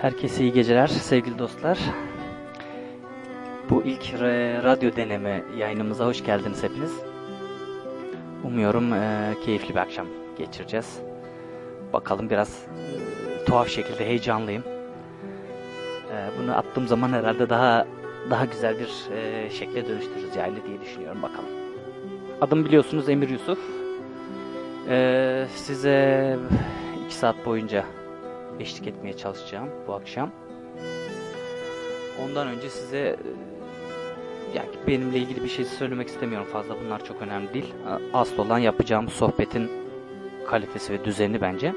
Herkese iyi geceler sevgili dostlar. Bu ilk radyo deneme yayınımıza hoş geldiniz hepiniz. Umuyorum e, keyifli bir akşam geçireceğiz. Bakalım biraz e, tuhaf şekilde heyecanlıyım. E, bunu attığım zaman herhalde daha daha güzel bir e, şekle dönüştürürüz yayını diye düşünüyorum bakalım. Adım biliyorsunuz Emir Yusuf. E, size iki saat boyunca eşlik etmeye çalışacağım bu akşam. Ondan önce size e, yani benimle ilgili bir şey söylemek istemiyorum fazla. Bunlar çok önemli değil. Asıl olan yapacağım sohbetin kalitesi ve düzeni bence.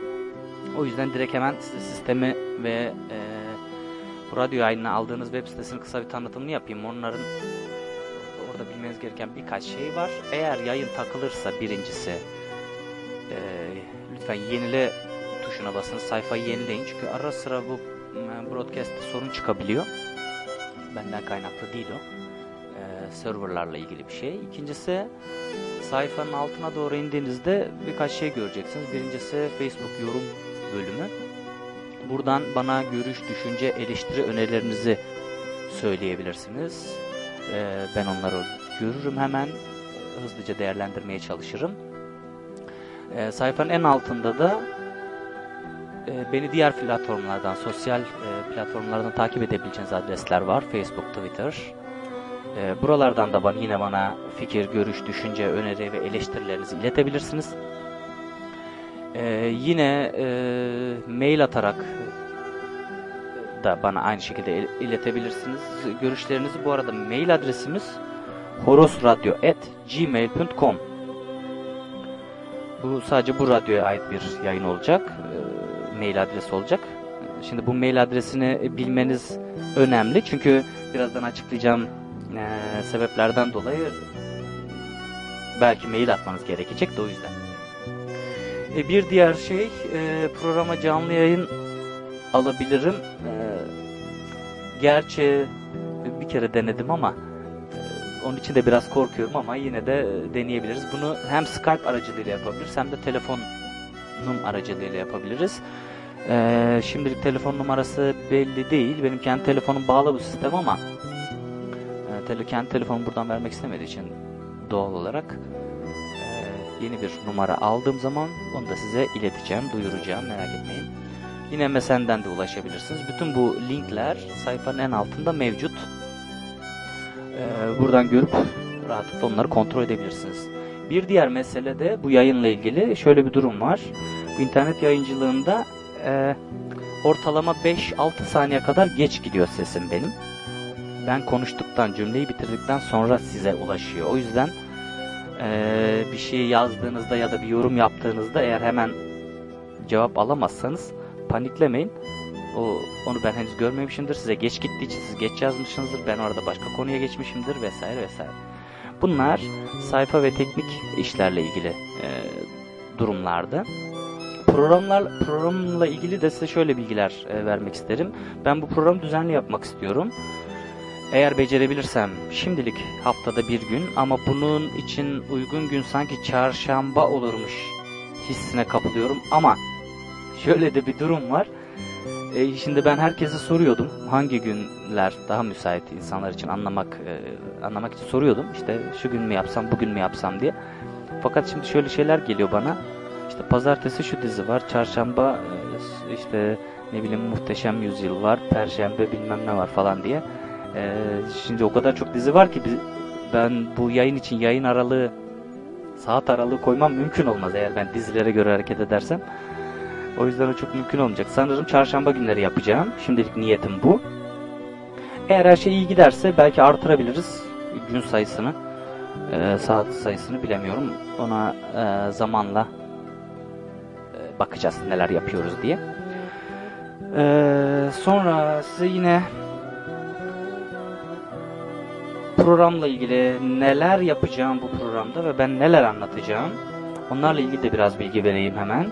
O yüzden direkt hemen size sistemi ve e, bu radyo yayınına aldığınız web sitesinin kısa bir tanıtımını yapayım. Onların orada bilmeniz gereken birkaç şey var. Eğer yayın takılırsa birincisi e, lütfen yenile tuşuna basın. Sayfayı yenileyin. Çünkü ara sıra bu e, broadcast'te sorun çıkabiliyor. Benden kaynaklı değil o. E, serverlarla ilgili bir şey. İkincisi sayfanın altına doğru indiğinizde birkaç şey göreceksiniz. Birincisi Facebook yorum bölümü. Buradan bana görüş, düşünce, eleştiri önerilerinizi söyleyebilirsiniz. E, ben onları görürüm hemen. Hızlıca değerlendirmeye çalışırım. E, sayfanın en altında da e, beni diğer platformlardan, sosyal e, platformlardan takip edebileceğiniz adresler var. Facebook, Twitter. E, buralardan da bana, yine bana fikir, görüş, düşünce, öneri ve eleştirilerinizi iletebilirsiniz. E, yine e, mail atarak da bana aynı şekilde il- iletebilirsiniz. Görüşlerinizi bu arada mail adresimiz horosradyo.gmail.com Bu sadece bu radyoya ait bir yayın olacak. E, mail adresi olacak. Şimdi bu mail adresini bilmeniz önemli. Çünkü birazdan açıklayacağım e, sebeplerden dolayı belki mail atmanız gerekecek de o yüzden. E, bir diğer şey e, programa canlı yayın alabilirim. E, gerçi bir kere denedim ama e, onun için de biraz korkuyorum ama yine de e, deneyebiliriz. Bunu hem Skype aracılığıyla yapabiliriz hem de telefonum aracılığıyla yapabiliriz. E, şimdilik telefon numarası belli değil. Benim kendi telefonum bağlı bu sistem ama e, tele, kendi telefonumu buradan vermek istemediği için doğal olarak e, yeni bir numara aldığım zaman onu da size ileteceğim, duyuracağım merak etmeyin. Yine MSN'den de ulaşabilirsiniz. Bütün bu linkler sayfanın en altında mevcut. Ee, buradan görüp rahatlıkla onları kontrol edebilirsiniz. Bir diğer mesele de bu yayınla ilgili şöyle bir durum var. İnternet yayıncılığında e, ortalama 5-6 saniye kadar geç gidiyor sesim benim. Ben konuştuktan, cümleyi bitirdikten sonra size ulaşıyor. O yüzden e, bir şey yazdığınızda ya da bir yorum yaptığınızda eğer hemen cevap alamazsanız paniklemeyin. O, onu ben henüz görmemişimdir. Size geç gittiği için siz geç yazmışsınızdır. Ben orada başka konuya geçmişimdir vesaire vesaire. Bunlar sayfa ve teknik işlerle ilgili e, durumlardı. Programlar programla ilgili de size şöyle bilgiler e, vermek isterim. Ben bu programı düzenli yapmak istiyorum. Eğer becerebilirsem şimdilik haftada bir gün ama bunun için uygun gün sanki çarşamba olurmuş hissine kapılıyorum ama şöyle de bir durum var. E, şimdi ben herkese soruyordum hangi günler daha müsait insanlar için anlamak e, anlamak için soruyordum. İşte şu gün mü yapsam, bugün mü yapsam diye. Fakat şimdi şöyle şeyler geliyor bana. İşte pazartesi şu dizi var, çarşamba e, işte ne bileyim Muhteşem Yüzyıl var, perşembe bilmem ne var falan diye. E, şimdi o kadar çok dizi var ki ben bu yayın için yayın aralığı saat aralığı koymam mümkün olmaz eğer ben dizilere göre hareket edersem. O yüzden o çok mümkün olmayacak. Sanırım çarşamba günleri yapacağım. Şimdilik niyetim bu. Eğer her şey iyi giderse belki artırabiliriz gün sayısını. Ee, saat sayısını bilemiyorum. Ona e, zamanla e, bakacağız neler yapıyoruz diye. Ee, sonra size yine programla ilgili neler yapacağım bu programda ve ben neler anlatacağım onlarla ilgili de biraz bilgi vereyim hemen.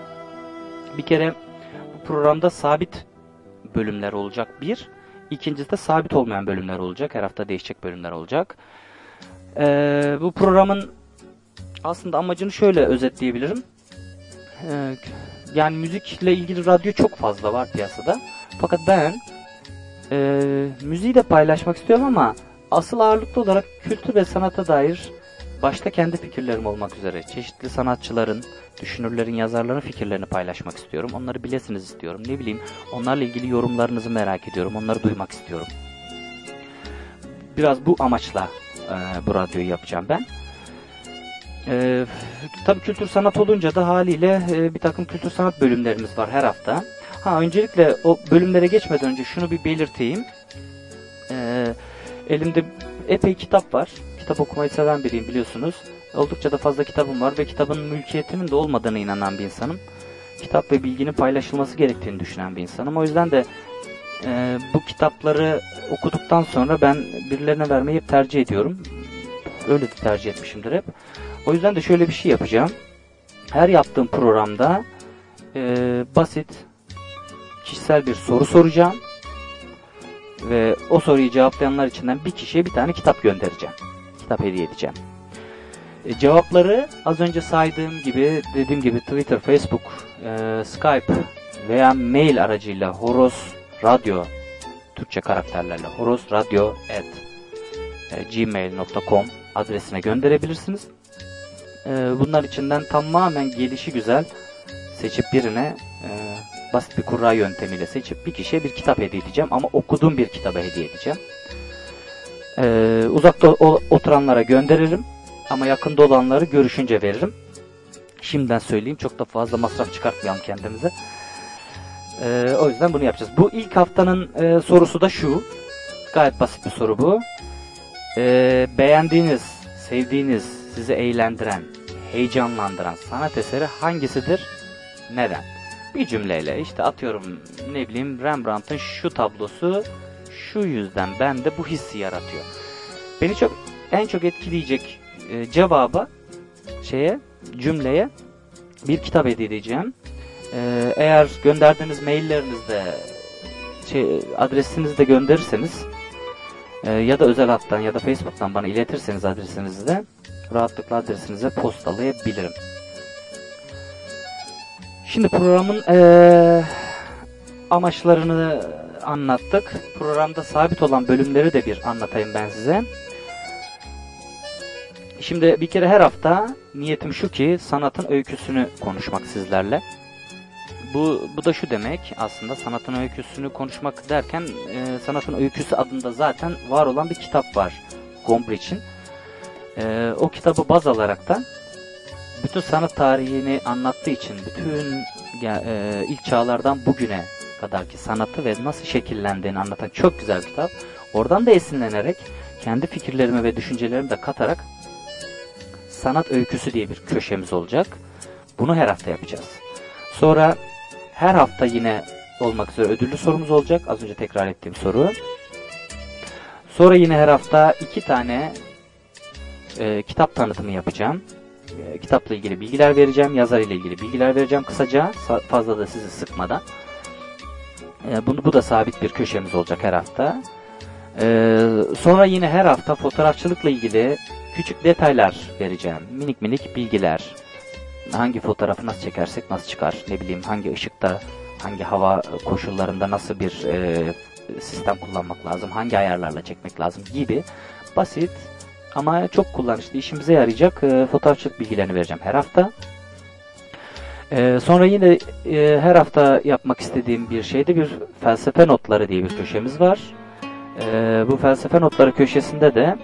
Bir kere bu programda sabit bölümler olacak bir. İkincisi de sabit olmayan bölümler olacak. Her hafta değişecek bölümler olacak. Ee, bu programın aslında amacını şöyle özetleyebilirim. Ee, yani müzikle ilgili radyo çok fazla var piyasada. Fakat ben e, müziği de paylaşmak istiyorum ama asıl ağırlıklı olarak kültür ve sanata dair başta kendi fikirlerim olmak üzere çeşitli sanatçıların, düşünürlerin, yazarların fikirlerini paylaşmak istiyorum. Onları bilesiniz istiyorum. Ne bileyim onlarla ilgili yorumlarınızı merak ediyorum. Onları duymak istiyorum. Biraz bu amaçla e, bu radyoyu yapacağım ben. E, tabii kültür sanat olunca da haliyle e, bir takım kültür sanat bölümlerimiz var her hafta. Ha öncelikle o bölümlere geçmeden önce şunu bir belirteyim. E, elimde epey kitap var. Kitap okumayı seven biriyim biliyorsunuz. Oldukça da fazla kitabım var ve kitabın mülkiyetinin de olmadığına inanan bir insanım. Kitap ve bilginin paylaşılması gerektiğini düşünen bir insanım. O yüzden de e, bu kitapları okuduktan sonra ben birilerine vermeyi hep tercih ediyorum. Öyle de tercih etmişimdir hep. O yüzden de şöyle bir şey yapacağım. Her yaptığım programda e, basit, kişisel bir soru soracağım. Ve o soruyu cevaplayanlar içinden bir kişiye bir tane kitap göndereceğim. Kitap hediye edeceğim. E, cevapları az önce saydığım gibi, dediğim gibi Twitter, Facebook, e, Skype veya mail aracıyla Horos Radyo Türkçe karakterlerle horosradyo gmail.com adresine gönderebilirsiniz. E, bunlar içinden tamamen gelişi güzel seçip birine e, basit bir kurra yöntemiyle seçip bir kişiye bir kitap hediye edeceğim ama okuduğum bir kitabı hediye edeceğim. E, uzakta oturanlara gönderirim ama yakında olanları görüşünce veririm. Şimdiden söyleyeyim çok da fazla masraf çıkartmayalım kendimize. Ee, o yüzden bunu yapacağız. Bu ilk haftanın e, sorusu da şu. Gayet basit bir soru bu. Ee, beğendiğiniz, sevdiğiniz, sizi eğlendiren, heyecanlandıran sanat eseri hangisidir? Neden? Bir cümleyle işte atıyorum ne bileyim Rembrandt'ın şu tablosu şu yüzden bende bu hissi yaratıyor. Beni çok en çok etkileyecek e, cevaba şeye cümleye bir kitap hediye edeceğim. Ee, eğer gönderdiğiniz maillerinizde şey, adresinizi de gönderirseniz e, ya da özel hattan ya da Facebook'tan bana iletirseniz adresinizi de rahatlıkla adresinize postalayabilirim. Şimdi programın e, amaçlarını anlattık. Programda sabit olan bölümleri de bir anlatayım ben size. Şimdi bir kere her hafta niyetim şu ki sanatın öyküsünü konuşmak sizlerle. Bu, bu da şu demek aslında sanatın öyküsünü konuşmak derken e, sanatın öyküsü adında zaten var olan bir kitap var Gombrich'in. E, o kitabı baz alarak da bütün sanat tarihini anlattığı için bütün e, ilk çağlardan bugüne kadarki sanatı ve nasıl şekillendiğini anlatan çok güzel bir kitap. Oradan da esinlenerek kendi fikirlerimi ve düşüncelerimi de katarak sanat öyküsü diye bir köşemiz olacak. Bunu her hafta yapacağız. Sonra her hafta yine olmak üzere ödüllü sorumuz olacak. Az önce tekrar ettiğim soru. Sonra yine her hafta iki tane e, kitap tanıtımı yapacağım. E, kitapla ilgili bilgiler vereceğim. Yazar ile ilgili bilgiler vereceğim kısaca. Fazla da sizi sıkmadan. E, bunu, bu da sabit bir köşemiz olacak her hafta. E, sonra yine her hafta fotoğrafçılıkla ilgili küçük detaylar vereceğim. Minik minik bilgiler hangi fotoğrafı nasıl çekersek nasıl çıkar, ne bileyim hangi ışıkta, hangi hava koşullarında nasıl bir e, sistem kullanmak lazım, hangi ayarlarla çekmek lazım gibi basit ama çok kullanışlı işimize yarayacak e, fotoğrafçılık bilgilerini vereceğim her hafta. E, sonra yine e, her hafta yapmak istediğim bir şeyde bir felsefe notları diye bir köşemiz var. E, bu felsefe notları köşesinde de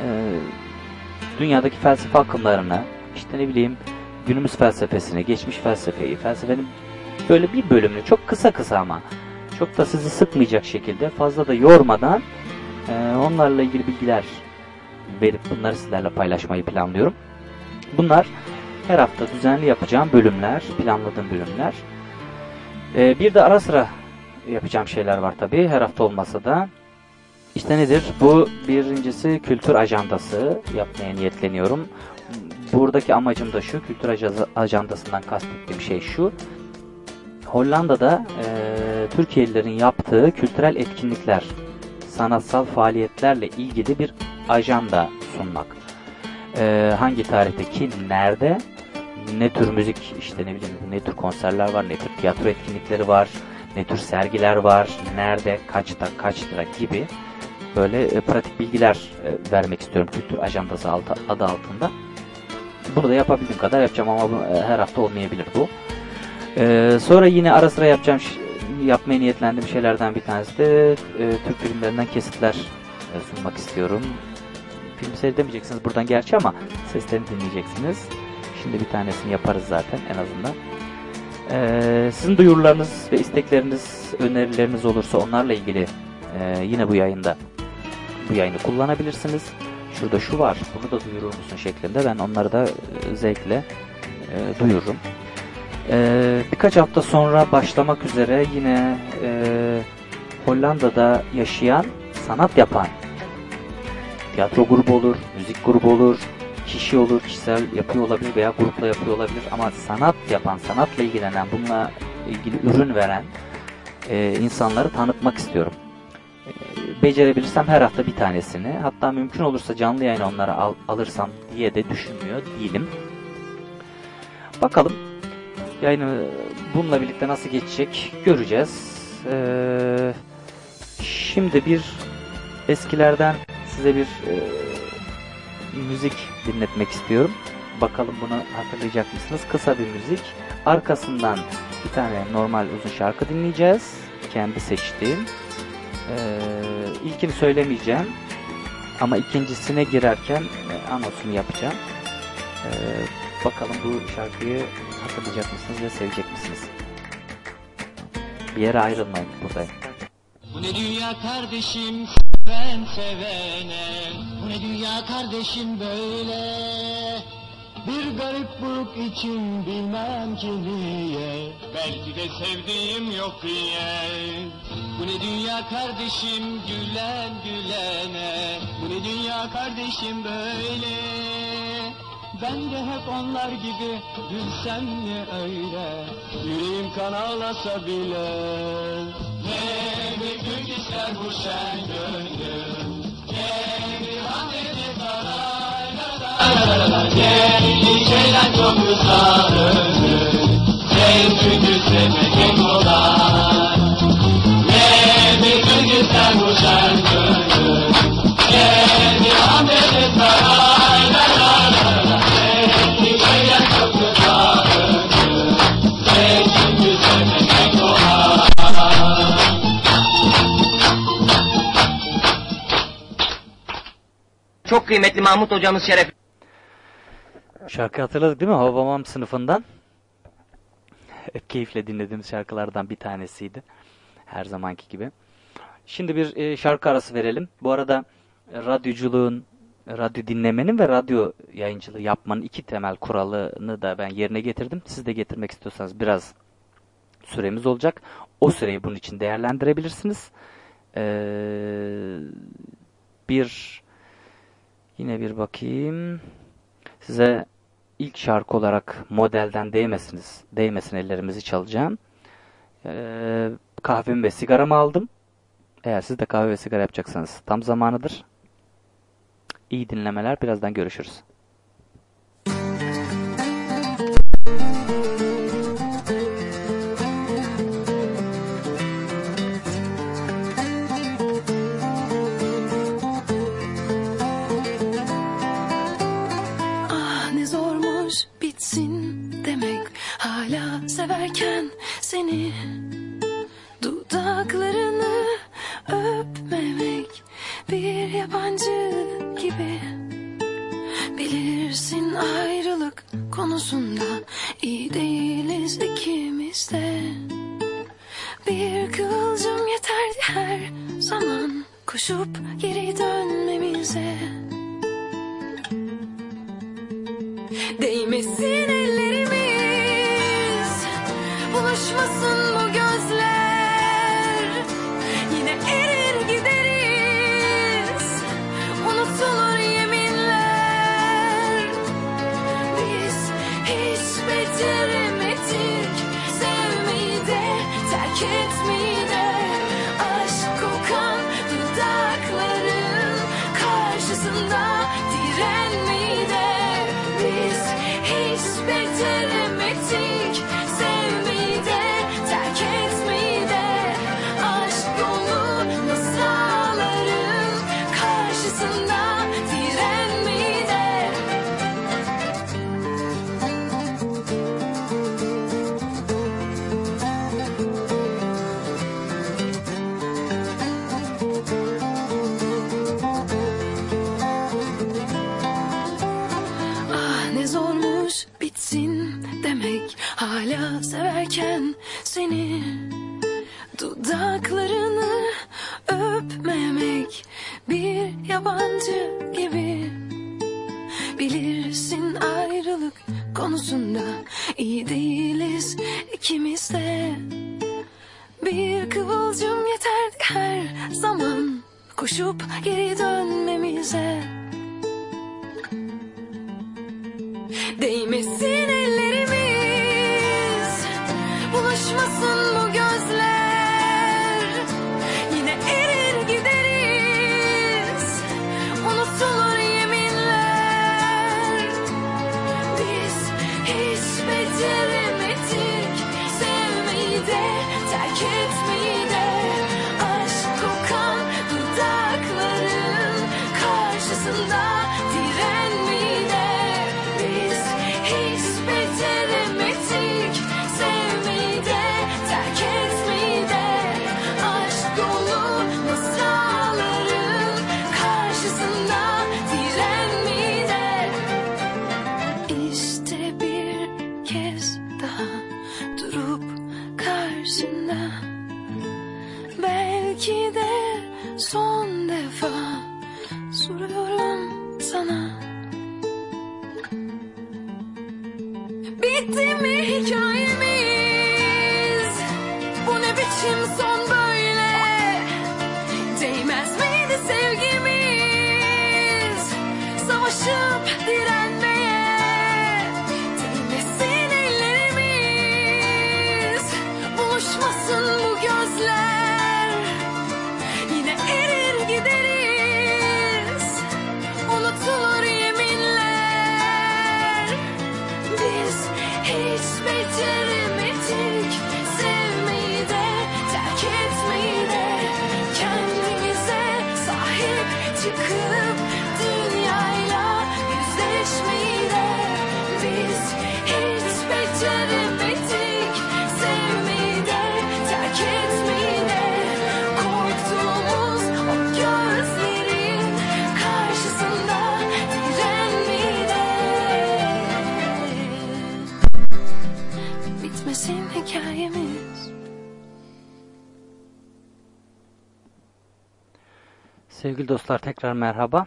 e, dünyadaki felsefe akımlarını, işte ne bileyim günümüz felsefesini, geçmiş felsefeyi, felsefenin böyle bir bölümünü çok kısa kısa ama çok da sizi sıkmayacak şekilde fazla da yormadan e, onlarla ilgili bilgiler verip bunları sizlerle paylaşmayı planlıyorum. Bunlar her hafta düzenli yapacağım bölümler, planladığım bölümler. E, bir de ara sıra yapacağım şeyler var tabii her hafta olmasa da. İşte nedir? Bu birincisi kültür ajandası yapmaya niyetleniyorum. Buradaki amacım da şu, kültür ajandasından kastettiğim şey şu. Hollanda'da e, Türkiye'lilerin yaptığı kültürel etkinlikler, sanatsal faaliyetlerle ilgili bir ajanda sunmak. E, hangi tarihte kim, nerede, ne tür müzik, işte ne bileyim ne tür konserler var, ne tür tiyatro etkinlikleri var, ne tür sergiler var, nerede, kaçta, kaç lira gibi böyle e, pratik bilgiler e, vermek istiyorum kültür ajandası altı, adı altında. Bunu da yapabildiğim kadar yapacağım ama bu, e, her hafta olmayabilir bu. E, sonra yine ara sıra yapacağım yapmaya niyetlendiğim şeylerden bir tanesi de e, Türk filmlerinden kesitler e, sunmak istiyorum. Film seyredemeyeceksiniz buradan gerçi ama seslerini dinleyeceksiniz. Şimdi bir tanesini yaparız zaten en azından. Ee, sizin duyurularınız ve istekleriniz, önerileriniz olursa onlarla ilgili e, yine bu yayında bu yayını kullanabilirsiniz. Şurada şu var, bunu da duyurur musun şeklinde ben onları da e, zevkle e, duyururum. E, birkaç hafta sonra başlamak üzere yine e, Hollanda'da yaşayan, sanat yapan tiyatro grubu olur, müzik grubu olur, kişi olur, kişisel yapıyor olabilir veya grupla yapıyor olabilir ama sanat yapan, sanatla ilgilenen, bununla ilgili ürün veren e, insanları tanıtmak istiyorum. E, becerebilirsem her hafta bir tanesini, hatta mümkün olursa canlı yayın onları al, alırsam diye de düşünmüyor değilim. Bakalım yayını bununla birlikte nasıl geçecek göreceğiz. Ee, şimdi bir eskilerden size bir e, müzik dinletmek istiyorum. Bakalım bunu hatırlayacak mısınız? Kısa bir müzik. Arkasından bir tane normal uzun şarkı dinleyeceğiz. Kendi seçtiğim. Ee, ilkini söylemeyeceğim. Ama ikincisine girerken e, anonsunu yapacağım. Ee, bakalım bu şarkıyı hatırlayacak mısınız ve sevecek misiniz? Bir yere ayrılmayın buradayım. Bu ne dünya kardeşim ben sevene? Bu ne dünya kardeşim böyle? Bir garip buruk için bilmem ki niye. Belki de sevdiğim yok diye. Bu ne dünya kardeşim gülen gülene? Bu ne dünya kardeşim böyle ben de hep onlar gibi gülsem mi öyle? Yüreğim kan ağlasa bile. Ne gün ister bu şen gönlüm. Ne bir rahmeti saraylarda Ne şeyler çok uzanır Ne çünkü sevmek kolay Ne bir gün ister bu şen gönlüm. Ne bir Çok kıymetli Mahmut hocamız şeref. Şarkı hatırladık değil mi? Hababam sınıfından. Hep keyifle dinlediğimiz şarkılardan bir tanesiydi. Her zamanki gibi. Şimdi bir e, şarkı arası verelim. Bu arada e, radyoculuğun, radyo dinlemenin ve radyo yayıncılığı yapmanın iki temel kuralını da ben yerine getirdim. Siz de getirmek istiyorsanız biraz süremiz olacak. O süreyi bunun için değerlendirebilirsiniz. Ee, bir yine bir bakayım. Size ilk şarkı olarak modelden değmesiniz, değmesin ellerimizi çalacağım. Ee, kahvemi ve sigaramı aldım. Eğer siz de kahve ve sigara yapacaksanız tam zamanıdır. İyi dinlemeler. Birazdan görüşürüz. Severken seni dudaklarını öpmemek bir yabancı gibi. Bilirsin ayrılık konusunda iyi değiliz ikimiz de. Bir kıvılcım yeterdi her zaman koşup geri dönmemize. Değmesin ellerimiz Buluşmasın bu gözler. Yine erir gideriz. Unutulur yeminler. Biz hiç beceremedik Sevmeyi de terk etmeyi tekrar merhaba.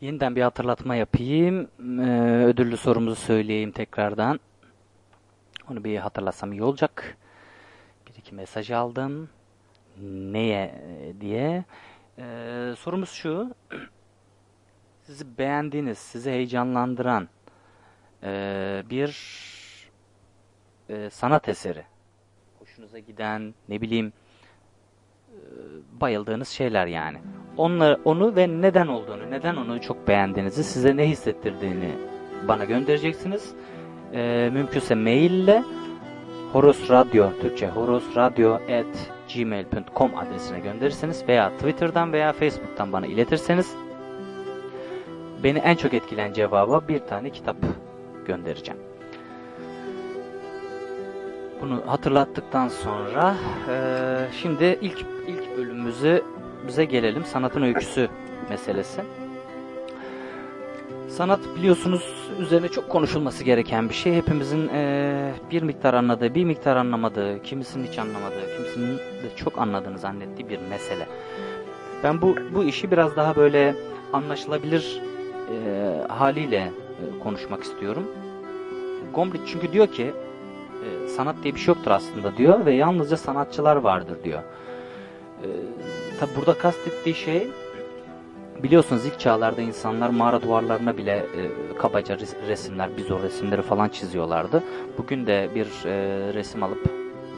Yeniden bir hatırlatma yapayım. Ee, ödüllü sorumuzu söyleyeyim tekrardan. Onu bir hatırlasam iyi olacak. Bir iki mesaj aldım. Neye diye. Ee, sorumuz şu. Sizi beğendiğiniz, sizi heyecanlandıran e, bir e, sanat eseri. Hoşunuza giden, ne bileyim bayıldığınız şeyler yani. Onları, onu ve neden olduğunu, neden onu çok beğendiğinizi, size ne hissettirdiğini bana göndereceksiniz. Ee, mümkünse maille Horos Radyo Türkçe Horos Radyo at gmail.com adresine gönderirseniz veya Twitter'dan veya Facebook'tan bana iletirseniz beni en çok etkileyen cevaba bir tane kitap göndereceğim. Bunu hatırlattıktan sonra eee, şimdi ilk bölümümüze bize gelelim. Sanatın öyküsü meselesi. Sanat biliyorsunuz üzerine çok konuşulması gereken bir şey. Hepimizin eee, bir miktar anladığı, bir miktar anlamadığı, kimisinin hiç anlamadığı, kimisinin de çok anladığını zannettiği bir mesele. Ben bu bu işi biraz daha böyle anlaşılabilir eee, haliyle e, konuşmak istiyorum. Gombrich çünkü diyor ki e, sanat diye bir şey yoktur aslında diyor ve yalnızca sanatçılar vardır diyor. E, tabi burada kastettiği şey biliyorsunuz ilk çağlarda insanlar mağara duvarlarına bile e, kabaca res- resimler, bizor resimleri falan çiziyorlardı. Bugün de bir e, resim alıp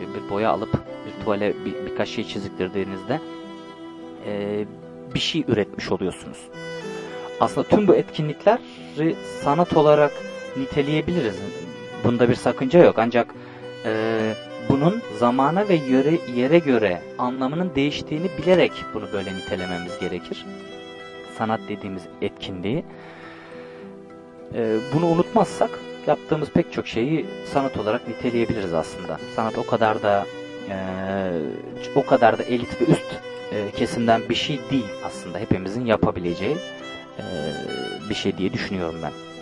bir, bir boya alıp bir tuvale bir, birkaç şey çiziktirdiğinizde e, bir şey üretmiş oluyorsunuz. Aslında tüm bu etkinlikleri sanat olarak niteleyebiliriz. Bunda bir sakınca yok. Ancak e, bunun zamana ve yöre, yere göre anlamının değiştiğini bilerek bunu böyle nitelememiz gerekir. Sanat dediğimiz etkinliği. E, bunu unutmazsak yaptığımız pek çok şeyi sanat olarak niteleyebiliriz aslında. Sanat o kadar da e, o kadar da elit ve üst e, kesimden bir şey değil aslında hepimizin yapabileceği e, bir şey diye düşünüyorum ben.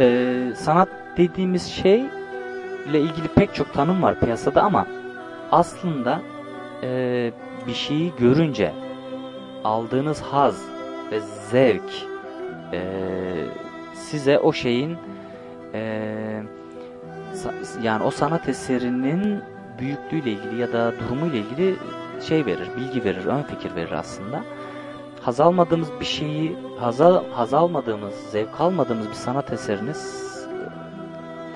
Ee, sanat dediğimiz şey ile ilgili pek çok tanım var piyasada ama aslında e, bir şeyi görünce aldığınız haz ve zevk e, size o şeyin e, yani o sanat eserinin büyüklüğüyle ilgili ya da durumuyla ilgili şey verir, bilgi verir, ön fikir verir aslında. Haz almadığımız bir şeyi, haz, haz almadığımız, zevk almadığımız bir sanat eserini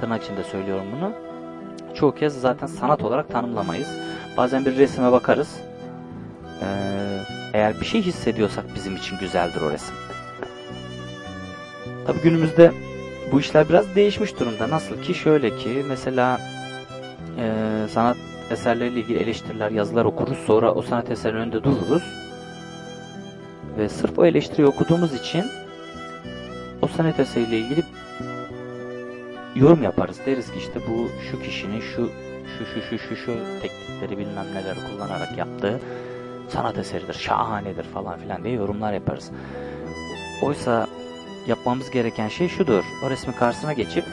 tırnak içinde söylüyorum bunu. Çoğu kez zaten sanat olarak tanımlamayız. Bazen bir resime bakarız. Ee, eğer bir şey hissediyorsak bizim için güzeldir o resim. Tabi günümüzde bu işler biraz değişmiş durumda. Nasıl ki şöyle ki mesela e, sanat eserleriyle ilgili eleştiriler, yazılar okuruz. Sonra o sanat eserinin önünde dururuz. Ve sırf o eleştiriyi okuduğumuz için o sanat eseriyle ilgili yorum yaparız. Deriz ki işte bu şu kişinin şu şu şu şu şu şu teknikleri bilmem neler kullanarak yaptığı sanat eseridir, şahanedir falan filan diye yorumlar yaparız. Oysa yapmamız gereken şey şudur. O resmin karşısına geçip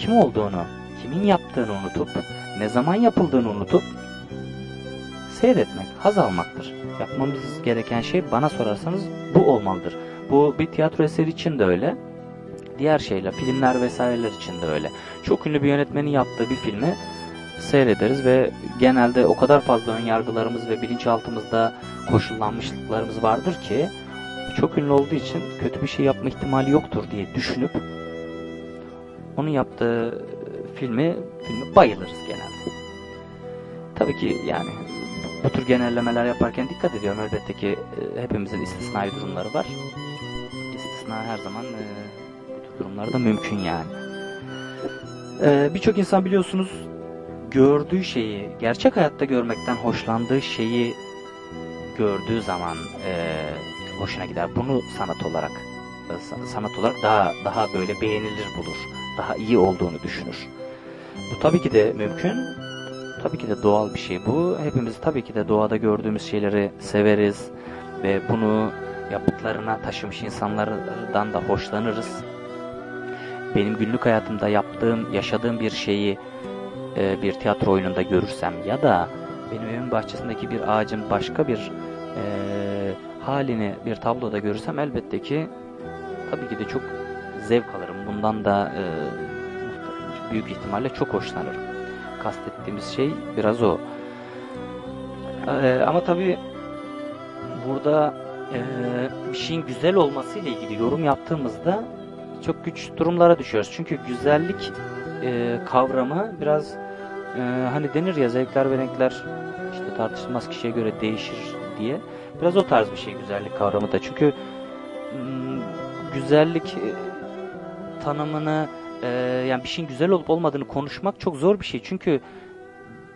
kim olduğunu, kimin yaptığını unutup, ne zaman yapıldığını unutup seyretmek, haz almaktır. Yapmamız gereken şey bana sorarsanız bu olmalıdır. Bu bir tiyatro eseri için de öyle. Diğer şeyler, filmler vesaireler için de öyle. Çok ünlü bir yönetmenin yaptığı bir filmi seyrederiz ve genelde o kadar fazla ön yargılarımız ve bilinçaltımızda koşullanmışlıklarımız vardır ki çok ünlü olduğu için kötü bir şey yapma ihtimali yoktur diye düşünüp onun yaptığı filmi filmi bayılırız genelde. Tabii ki yani bu tür genellemeler yaparken dikkat ediyorum elbette ki e, hepimizin istisnai durumları var. İstisna her zaman e, bu tür durumlarda mümkün yani. E, Birçok insan biliyorsunuz gördüğü şeyi, gerçek hayatta görmekten hoşlandığı şeyi gördüğü zaman e, hoşuna gider. Bunu sanat olarak sa- sanat olarak daha daha böyle beğenilir bulur. Daha iyi olduğunu düşünür. Bu tabii ki de mümkün. Tabii ki de doğal bir şey bu. Hepimiz tabii ki de doğada gördüğümüz şeyleri severiz ve bunu yaptıklarına taşımış insanlardan da hoşlanırız. Benim günlük hayatımda yaptığım, yaşadığım bir şeyi e, bir tiyatro oyununda görürsem ya da benim evimin bahçesindeki bir ağacın başka bir e, halini bir tabloda görürsem elbette ki tabii ki de çok zevk alırım. Bundan da e, büyük ihtimalle çok hoşlanırım. Kastettiğimiz şey biraz o. E, ama tabii burada e, bir şeyin güzel olması ile ilgili yorum yaptığımızda çok güç durumlara düşüyoruz. Çünkü güzellik e, kavramı biraz e, hani denir ya zevkler ve renkler işte tartışılmaz kişiye göre değişir diye. Biraz o tarz bir şey güzellik kavramı da. Çünkü mm, güzellik e, tanımını e, yani bir şeyin güzel olup olmadığını konuşmak çok zor bir şey. Çünkü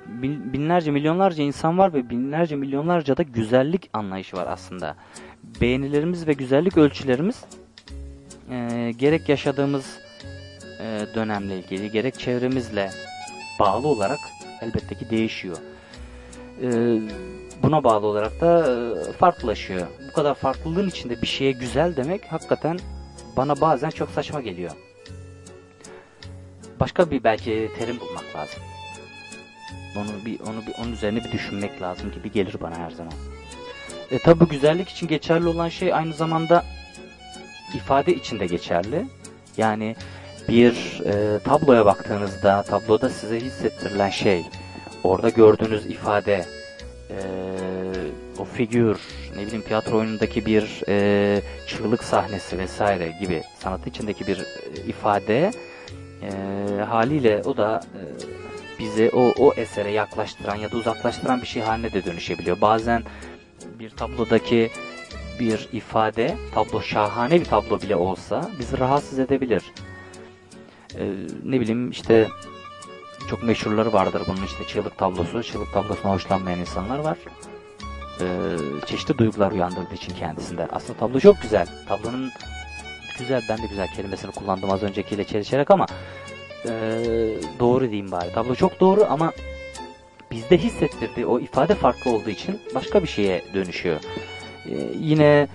bin- binlerce milyonlarca insan var ve binlerce milyonlarca da güzellik anlayışı var aslında. Beğenilerimiz ve güzellik ölçülerimiz e, gerek yaşadığımız e, dönemle ilgili gerek çevremizle bağlı olarak elbette ki değişiyor. E, buna bağlı olarak da e, farklılaşıyor. Bu kadar farklılığın içinde bir şeye güzel demek hakikaten bana bazen çok saçma geliyor. Başka bir belki terim bulmak lazım. Onu bir onu bir onun üzerine bir düşünmek lazım gibi gelir bana her zaman. E tabi güzellik için geçerli olan şey aynı zamanda ifade için de geçerli. Yani bir e, tabloya baktığınızda tabloda size hissettirilen şey, orada gördüğünüz ifade, e, o figür, ne bileyim tiyatro oyunundaki bir e, çığlık sahnesi vesaire gibi sanat içindeki bir e, ifade e, haliyle o da e, bize o, o esere yaklaştıran ya da uzaklaştıran bir şey haline de dönüşebiliyor. Bazen bir tablodaki bir ifade, tablo şahane bir tablo bile olsa bizi rahatsız edebilir. Ee, ne bileyim işte çok meşhurları vardır bunun işte çığlık tablosu. Çığlık tablosuna hoşlanmayan insanlar var. Ee, çeşitli duygular uyandırdığı için kendisinde. Aslında tablo çok güzel. Tablonun güzel, ben de güzel kelimesini kullandım az öncekiyle çelişerek ama ee, doğru diyeyim bari. Tablo çok doğru ama bizde hissettirdiği o ifade farklı olduğu için başka bir şeye dönüşüyor. Ee, yine e,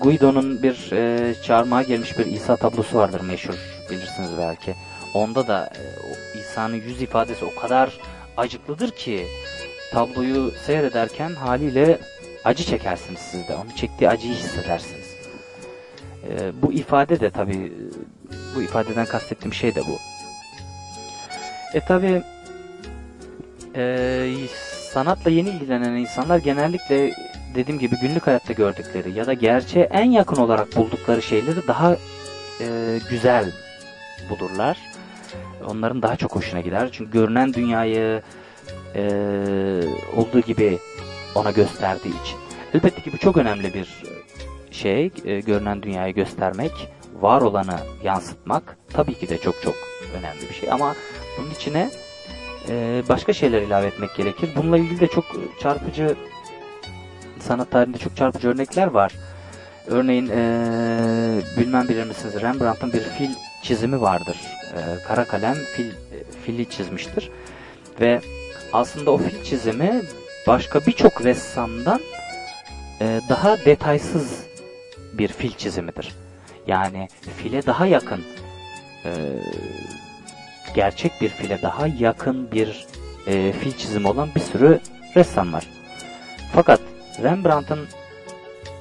Guido'nun bir e, çarmıha gelmiş bir İsa tablosu vardır meşhur bilirsiniz belki. Onda da e, İsa'nın yüz ifadesi o kadar acıklıdır ki tabloyu seyrederken haliyle acı çekersiniz siz de. Onun çektiği acıyı hissedersiniz. E, bu ifade de tabi bu ifadeden kastettiğim şey de bu. E tabi e, sanatla yeni ilgilenen insanlar genellikle dediğim gibi günlük hayatta gördükleri ya da gerçeğe en yakın olarak buldukları şeyleri daha e, güzel bulurlar. Onların daha çok hoşuna gider. Çünkü görünen dünyayı e, olduğu gibi ona gösterdiği için. Elbette ki bu çok önemli bir şey. E, görünen dünyayı göstermek, var olanı yansıtmak tabii ki de çok çok önemli bir şey. Ama bunun içine e, başka şeyler ilave etmek gerekir. Bununla ilgili de çok çarpıcı sanat tarihinde çok çarpıcı örnekler var. Örneğin e, bilmem bilir misiniz Rembrandt'ın bir fil çizimi vardır. E, kara kalem fil, e, fili çizmiştir. Ve aslında o fil çizimi başka birçok ressamdan e, daha detaysız bir fil çizimidir. Yani file daha yakın e, gerçek bir file daha yakın bir e, fil çizimi olan bir sürü ressam var. Fakat Rembrandt'ın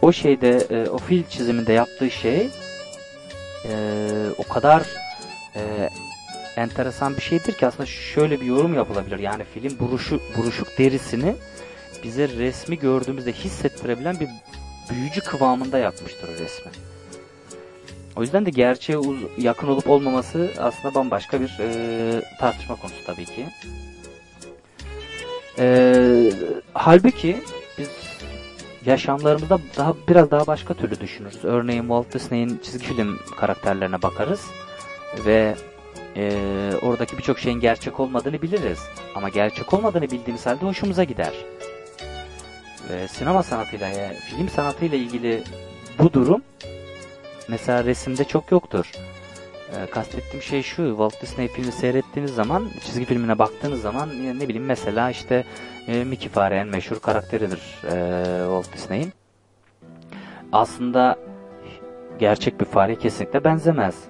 o şeyde e, o fil çiziminde yaptığı şey e, o kadar e, enteresan bir şeydir ki aslında şöyle bir yorum yapılabilir. Yani film buruşu, buruşuk derisini bize resmi gördüğümüzde hissettirebilen bir büyücü kıvamında yapmıştır o resmi. O yüzden de gerçeğe yakın olup olmaması aslında bambaşka bir e, tartışma konusu tabii ki. E, halbuki biz yaşamlarımızda daha biraz daha başka türlü düşünürüz. Örneğin Walt Disney'in çizgi film karakterlerine bakarız ve e, oradaki birçok şeyin gerçek olmadığını biliriz. Ama gerçek olmadığını bildiğimiz halde hoşumuza gider. Ve sinema sanatıyla, yani film sanatıyla ilgili bu durum mesela resimde çok yoktur. E, kastettiğim şey şu, Walt Disney filmi seyrettiğiniz zaman, çizgi filmine baktığınız zaman ne bileyim mesela işte e, Mickey Fare en meşhur karakteridir e, Walt Disney'in. Aslında gerçek bir fare kesinlikle benzemez.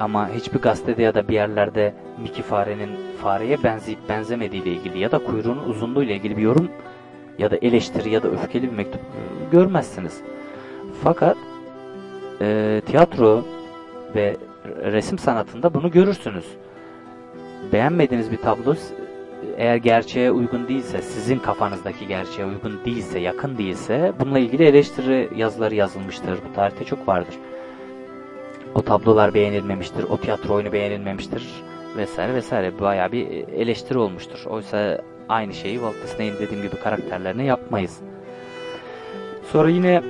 Ama hiçbir gazetede ya da bir yerlerde Mickey farenin fareye benzeyip benzemediği ile ilgili ya da kuyruğunun uzunluğu ile ilgili bir yorum ya da eleştiri ya da öfkeli bir mektup görmezsiniz. Fakat e, tiyatro ve resim sanatında bunu görürsünüz. Beğenmediğiniz bir tablo eğer gerçeğe uygun değilse, sizin kafanızdaki gerçeğe uygun değilse, yakın değilse bununla ilgili eleştiri yazıları yazılmıştır. Bu tarihte çok vardır. O tablolar beğenilmemiştir, o tiyatro oyunu beğenilmemiştir vesaire vesaire. Bayağı bir eleştiri olmuştur. Oysa aynı şeyi Walt Disney'in dediğim gibi karakterlerine yapmayız. Sonra yine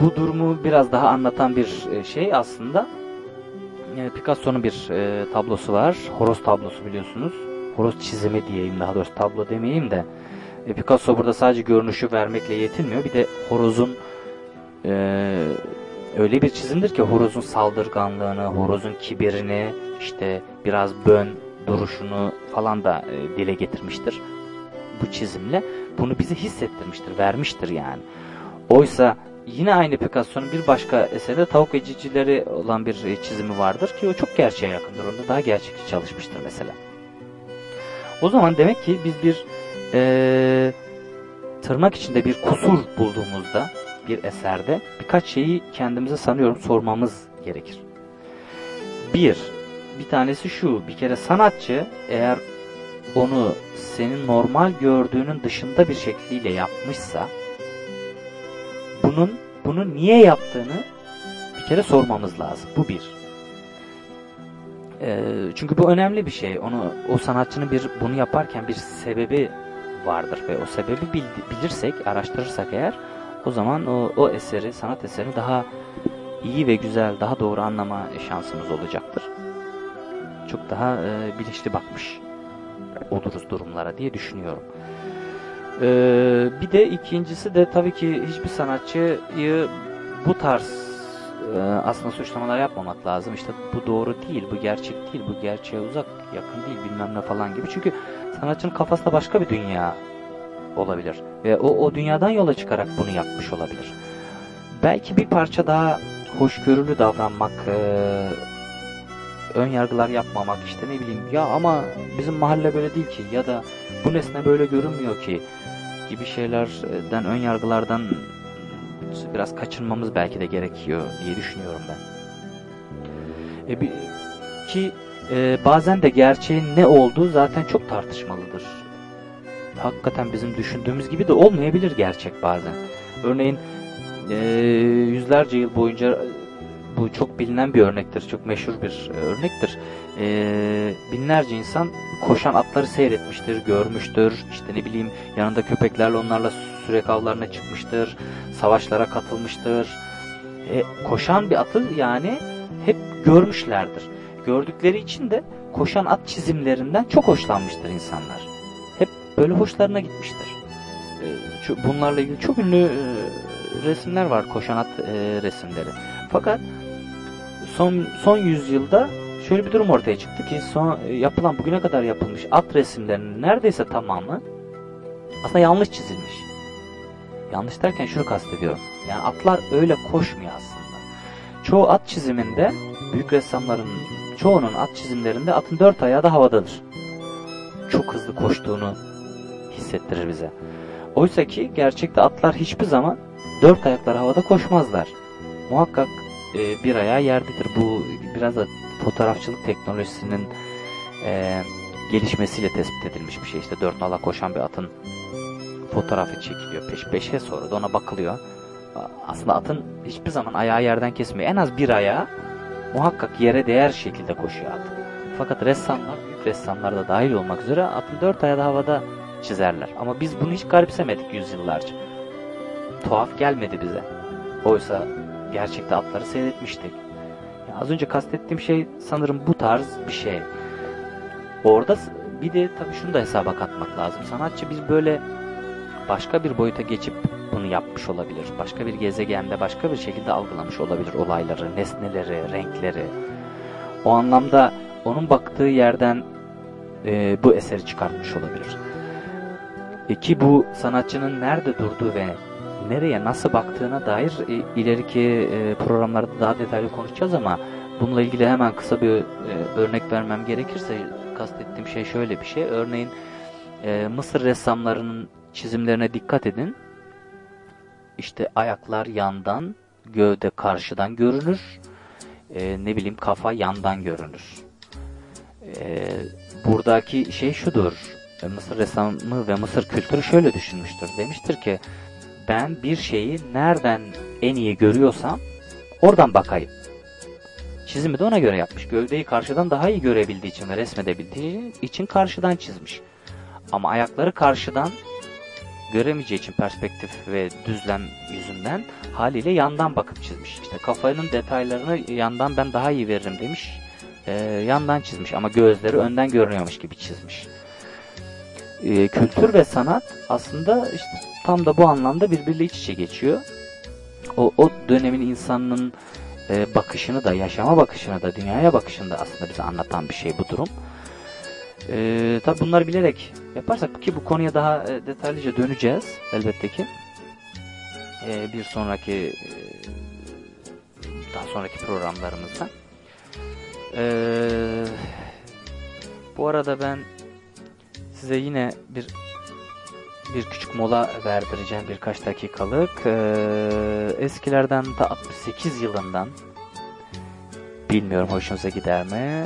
bu durumu biraz daha anlatan bir şey aslında e, Picasso'nun bir e, tablosu var. Horoz tablosu biliyorsunuz. Horoz çizimi diyeyim daha doğrusu tablo demeyeyim de. E, Picasso burada sadece görünüşü vermekle yetinmiyor. Bir de horozun e, öyle bir çizimdir ki horozun saldırganlığını, horozun kibirini, işte biraz bön duruşunu falan da e, dile getirmiştir. Bu çizimle bunu bize hissettirmiştir, vermiştir yani. Oysa yine aynı Picasso'nun bir başka eserde tavuk ecicileri olan bir çizimi vardır ki o çok gerçeğe yakındır. Onda daha gerçekçi çalışmıştır mesela. O zaman demek ki biz bir e, tırnak içinde bir kusur bulduğumuzda bir eserde birkaç şeyi kendimize sanıyorum sormamız gerekir. Bir, bir tanesi şu, bir kere sanatçı eğer onu senin normal gördüğünün dışında bir şekliyle yapmışsa bunun bunu niye yaptığını bir kere sormamız lazım. Bu bir. E, çünkü bu önemli bir şey. Onu o sanatçının bir bunu yaparken bir sebebi vardır ve o sebebi bil, bilirsek, araştırırsak eğer o zaman o, o eseri, sanat eserini daha iyi ve güzel, daha doğru anlama şansımız olacaktır. Çok daha e, bilinçli bakmış oluruz durumlara diye düşünüyorum. Ee, bir de ikincisi de tabii ki hiçbir sanatçıyı bu tarz e, aslında suçlamalar yapmamak lazım. İşte bu doğru değil, bu gerçek değil, bu gerçeğe uzak, yakın değil bilmem ne falan gibi. Çünkü sanatçının kafasında başka bir dünya olabilir. Ve o, o dünyadan yola çıkarak bunu yapmış olabilir. Belki bir parça daha hoşgörülü davranmak e, ön yargılar yapmamak işte ne bileyim ya ama bizim mahalle böyle değil ki ya da bu nesne böyle görünmüyor ki gibi şeylerden ön yargılardan biraz kaçınmamız belki de gerekiyor diye düşünüyorum ben. E, bir, ki e, bazen de gerçeğin ne olduğu zaten çok tartışmalıdır. Hakikaten bizim düşündüğümüz gibi de olmayabilir gerçek bazen. Örneğin e, yüzlerce yıl boyunca bu çok bilinen bir örnektir, çok meşhur bir e, örnektir. E, binlerce insan koşan atları seyretmiştir, görmüştür. İşte ne bileyim yanında köpeklerle onlarla sürek avlarına çıkmıştır, savaşlara katılmıştır. E, koşan bir atı yani hep görmüşlerdir. Gördükleri için de koşan at çizimlerinden çok hoşlanmıştır insanlar. Hep böyle hoşlarına gitmiştir. E, bunlarla ilgili çok ünlü e, resimler var, koşan at resimleri. Fakat son son yüzyılda şöyle bir durum ortaya çıktı ki son yapılan bugüne kadar yapılmış at resimlerinin neredeyse tamamı aslında yanlış çizilmiş. Yanlış derken şunu kastediyorum. Yani atlar öyle koşmuyor aslında. Çoğu at çiziminde büyük ressamların çoğunun at çizimlerinde atın dört ayağı da havadadır. Çok hızlı koştuğunu hissettirir bize. Oysa ki gerçekte atlar hiçbir zaman dört ayaklar havada koşmazlar. Muhakkak e, bir ayağı yerdedir. Bu biraz da fotoğrafçılık teknolojisinin e, gelişmesiyle tespit edilmiş bir şey. İşte dört nala koşan bir atın fotoğrafı çekiliyor peş peşe sonra da ona bakılıyor. Aslında atın hiçbir zaman ayağı yerden kesmiyor. En az bir ayağı muhakkak yere değer şekilde koşuyor at. Fakat ressamlar, büyük ressamlar da dahil olmak üzere atın dört ayağı da havada çizerler. Ama biz bunu hiç garipsemedik yüzyıllarca. Tuhaf gelmedi bize. Oysa gerçekte atları seyretmiştik. Ya az önce kastettiğim şey sanırım bu tarz bir şey. Orada bir de tabii şunu da hesaba katmak lazım. Sanatçı biz böyle başka bir boyuta geçip bunu yapmış olabilir. Başka bir gezegende başka bir şekilde algılamış olabilir olayları, nesneleri, renkleri. O anlamda onun baktığı yerden e, bu eseri çıkartmış olabilir. E, ki bu sanatçının nerede durduğu ve nereye nasıl baktığına dair e, ileriki e, programlarda daha detaylı konuşacağız ama bununla ilgili hemen kısa bir e, örnek vermem gerekirse kastettiğim şey şöyle bir şey. Örneğin Mısır ressamlarının çizimlerine dikkat edin. İşte ayaklar yandan, gövde karşıdan görünür. Ne bileyim kafa yandan görünür. Buradaki şey şudur. Mısır ressamı ve Mısır kültürü şöyle düşünmüştür. Demiştir ki ben bir şeyi nereden en iyi görüyorsam oradan bakayım. Çizimi de ona göre yapmış. Gövdeyi karşıdan daha iyi görebildiği için ve resmedebildiği için karşıdan çizmiş. Ama ayakları karşıdan göremeyeceği için perspektif ve düzlem yüzünden haliyle yandan bakıp çizmiş. İşte kafanın detaylarını yandan ben daha iyi veririm demiş. Ee, yandan çizmiş ama gözleri önden görünüyormuş gibi çizmiş. Ee, kültür ve sanat aslında işte tam da bu anlamda birbiriyle iç içe geçiyor. O, o dönemin insanının e, bakışını da, yaşama bakışını da, dünyaya bakışını da aslında bize anlatan bir şey bu durum. E, tabi bunları bilerek yaparsak ki bu konuya daha e, detaylıca döneceğiz elbette ki. E, bir sonraki e, daha sonraki programlarımızda. E, bu arada ben size yine bir bir küçük mola verdireceğim birkaç dakikalık. Ee, eskilerden da 68 yılından bilmiyorum hoşunuza gider mi?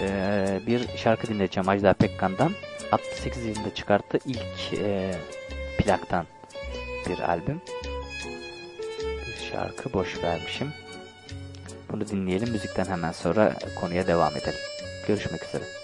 Ee, bir şarkı dinleyeceğim Ajda Pekkan'dan. 68 yılında çıkarttığı ilk e, plaktan bir albüm. Bir şarkı boş vermişim. Bunu dinleyelim. Müzikten hemen sonra konuya devam edelim. Görüşmek üzere.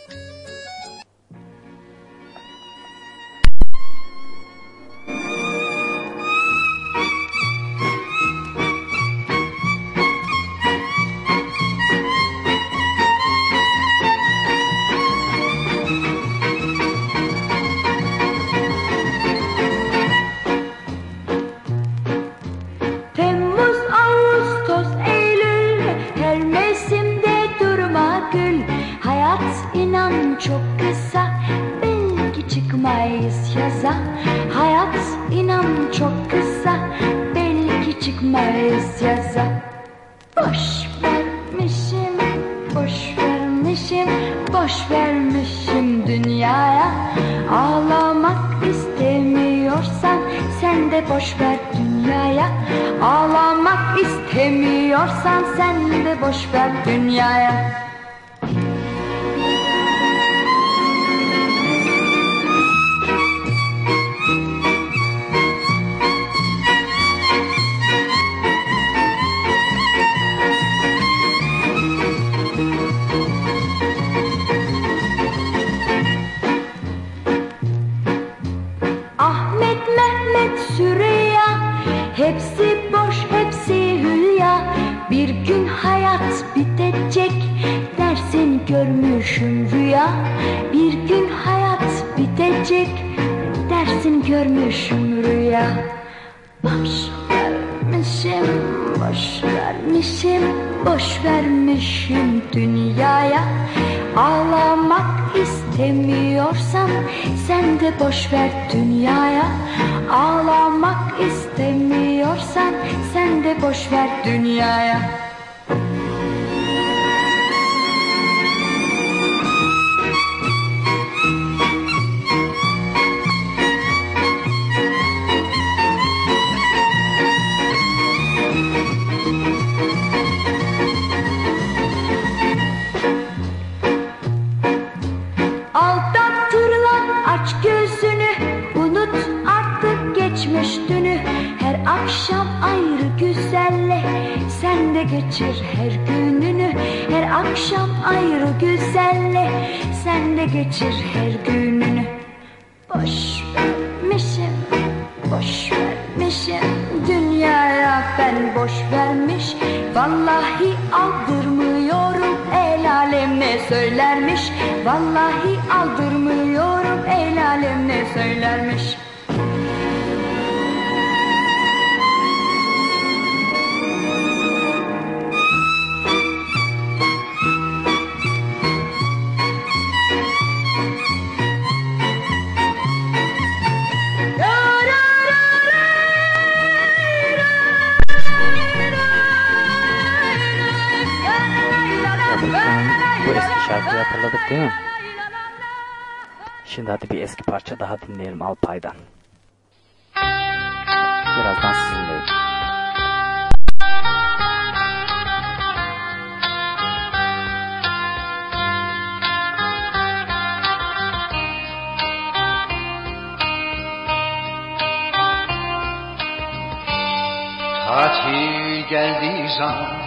saati geldiği zaman.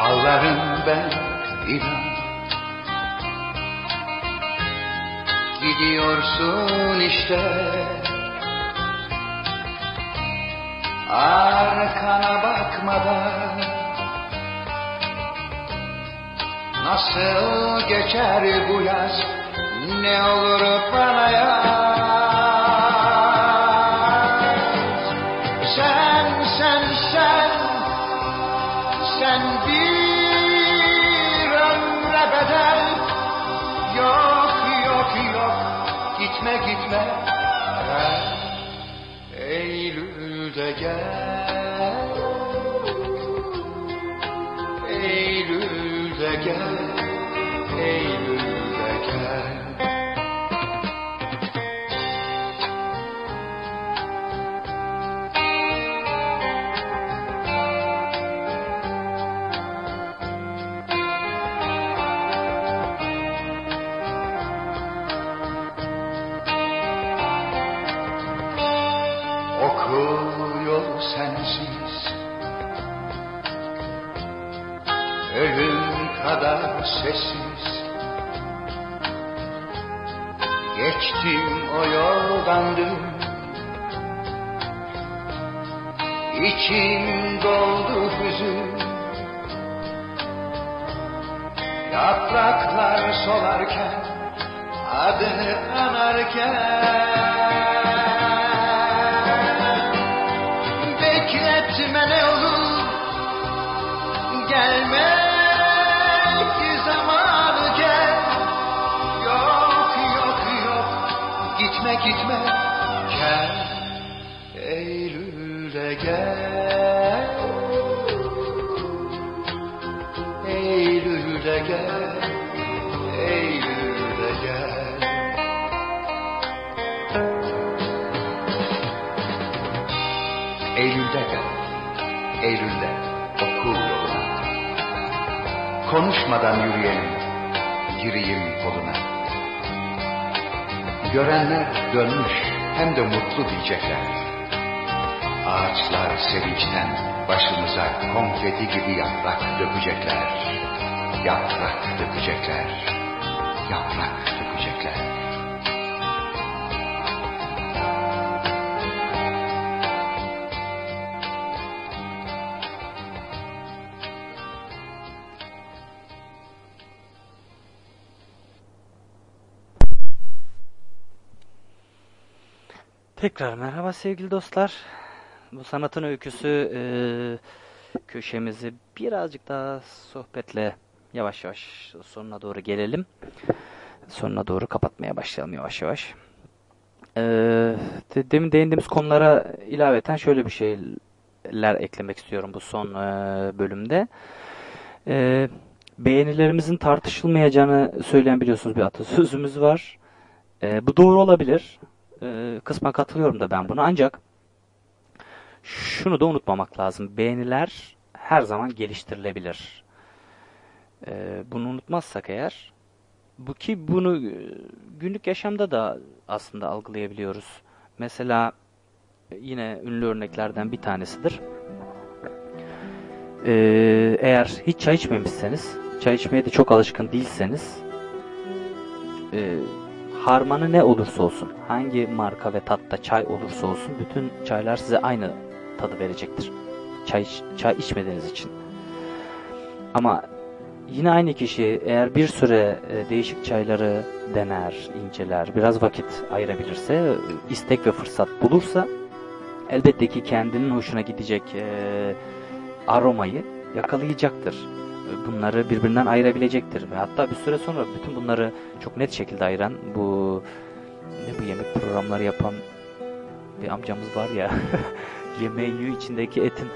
Ağlarım ben inan. Gidiyorsun işte. Arkana bakmadan. Nasıl geçer bu yaz? Ne olur bana yaz içim doldu hüzün. Yapraklar solarken adını anarken Konuşmadan yürüyelim, gireyim koluna. Görenler dönmüş hem de mutlu diyecekler. Ağaçlar sevinçten başımıza konfeti gibi yaprak dökecekler. Yaprak dökecekler. Yaprak Tekrar merhaba sevgili dostlar. Bu sanatın öyküsü e, köşemizi birazcık daha sohbetle yavaş yavaş sonuna doğru gelelim. Sonuna doğru kapatmaya başlayalım yavaş yavaş. E, de- demin değindiğimiz konulara ilaveten şöyle bir şeyler eklemek istiyorum bu son e, bölümde. E, beğenilerimizin tartışılmayacağını söyleyen biliyorsunuz bir atasözümüz var. E, bu doğru olabilir. Ee, kısmen katılıyorum da ben buna ancak şunu da unutmamak lazım. Beğeniler her zaman geliştirilebilir. Ee, bunu unutmazsak eğer bu ki bunu e, günlük yaşamda da aslında algılayabiliyoruz. Mesela yine ünlü örneklerden bir tanesidir. Ee, eğer hiç çay içmemişseniz, çay içmeye de çok alışkın değilseniz e, harmanı ne olursa olsun, hangi marka ve tatta çay olursa olsun bütün çaylar size aynı tadı verecektir. Çay, çay içmediğiniz için. Ama yine aynı kişi eğer bir süre e, değişik çayları dener, inceler, biraz vakit ayırabilirse, istek ve fırsat bulursa elbette ki kendinin hoşuna gidecek e, aromayı yakalayacaktır. Bunları birbirinden ayırabilecektir ve hatta bir süre sonra bütün bunları çok net şekilde ayıran bu ne bu yemek programları yapan bir amcamız var ya yemeğin yiyor içindeki etin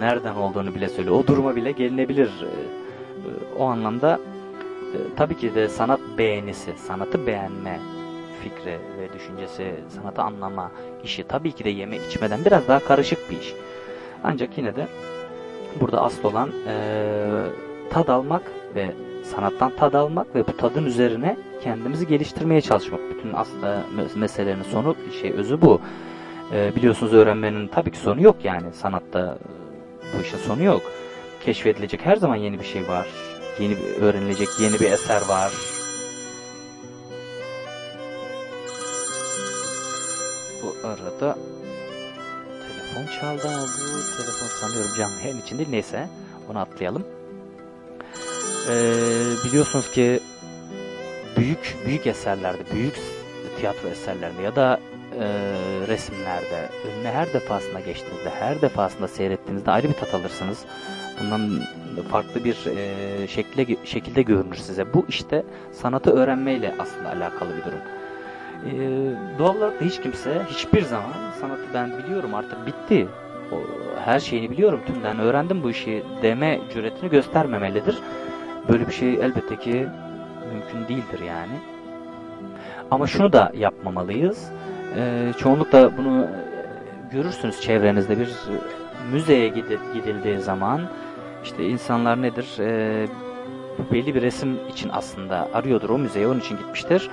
nereden olduğunu bile söylüyor. O duruma bile gelinebilir. E, e, O anlamda e, tabii ki de sanat beğenisi, sanatı beğenme fikri ve düşüncesi, sanatı anlama işi tabii ki de yeme içmeden biraz daha karışık bir iş. Ancak yine de burada asıl olan e, tad almak ve sanattan tad almak ve bu tadın üzerine kendimizi geliştirmeye çalışmak. Bütün aslında mes- meselenin sonu şey özü bu. E, biliyorsunuz öğrenmenin tabii ki sonu yok yani sanatta e, bu işin sonu yok. Keşfedilecek her zaman yeni bir şey var. Yeni bir, öğrenilecek yeni bir eser var. Bu arada telefon çaldı ama bu telefon sanıyorum canlı yayın için değil. Neyse onu atlayalım. Ee, biliyorsunuz ki büyük büyük eserlerde, büyük tiyatro eserlerinde ya da e, resimlerde önüne her defasında geçtiğinizde, her defasında seyrettiğinizde ayrı bir tat alırsınız. Bundan farklı bir e, şekilde şekilde görünür size. Bu işte sanatı öğrenmeyle aslında alakalı bir durum. Ee, doğal olarak da hiç kimse hiçbir zaman sanatı ben biliyorum artık bitti. O, her şeyini biliyorum tümden öğrendim bu işi deme cüretini göstermemelidir. Böyle bir şey elbette ki mümkün değildir yani. Ama şunu da yapmamalıyız. Ee, çoğunlukla bunu e, görürsünüz çevrenizde bir müzeye gidi- gidildiği zaman işte insanlar nedir? Ee, belli bir resim için aslında arıyordur o müzeye onun için gitmiştir.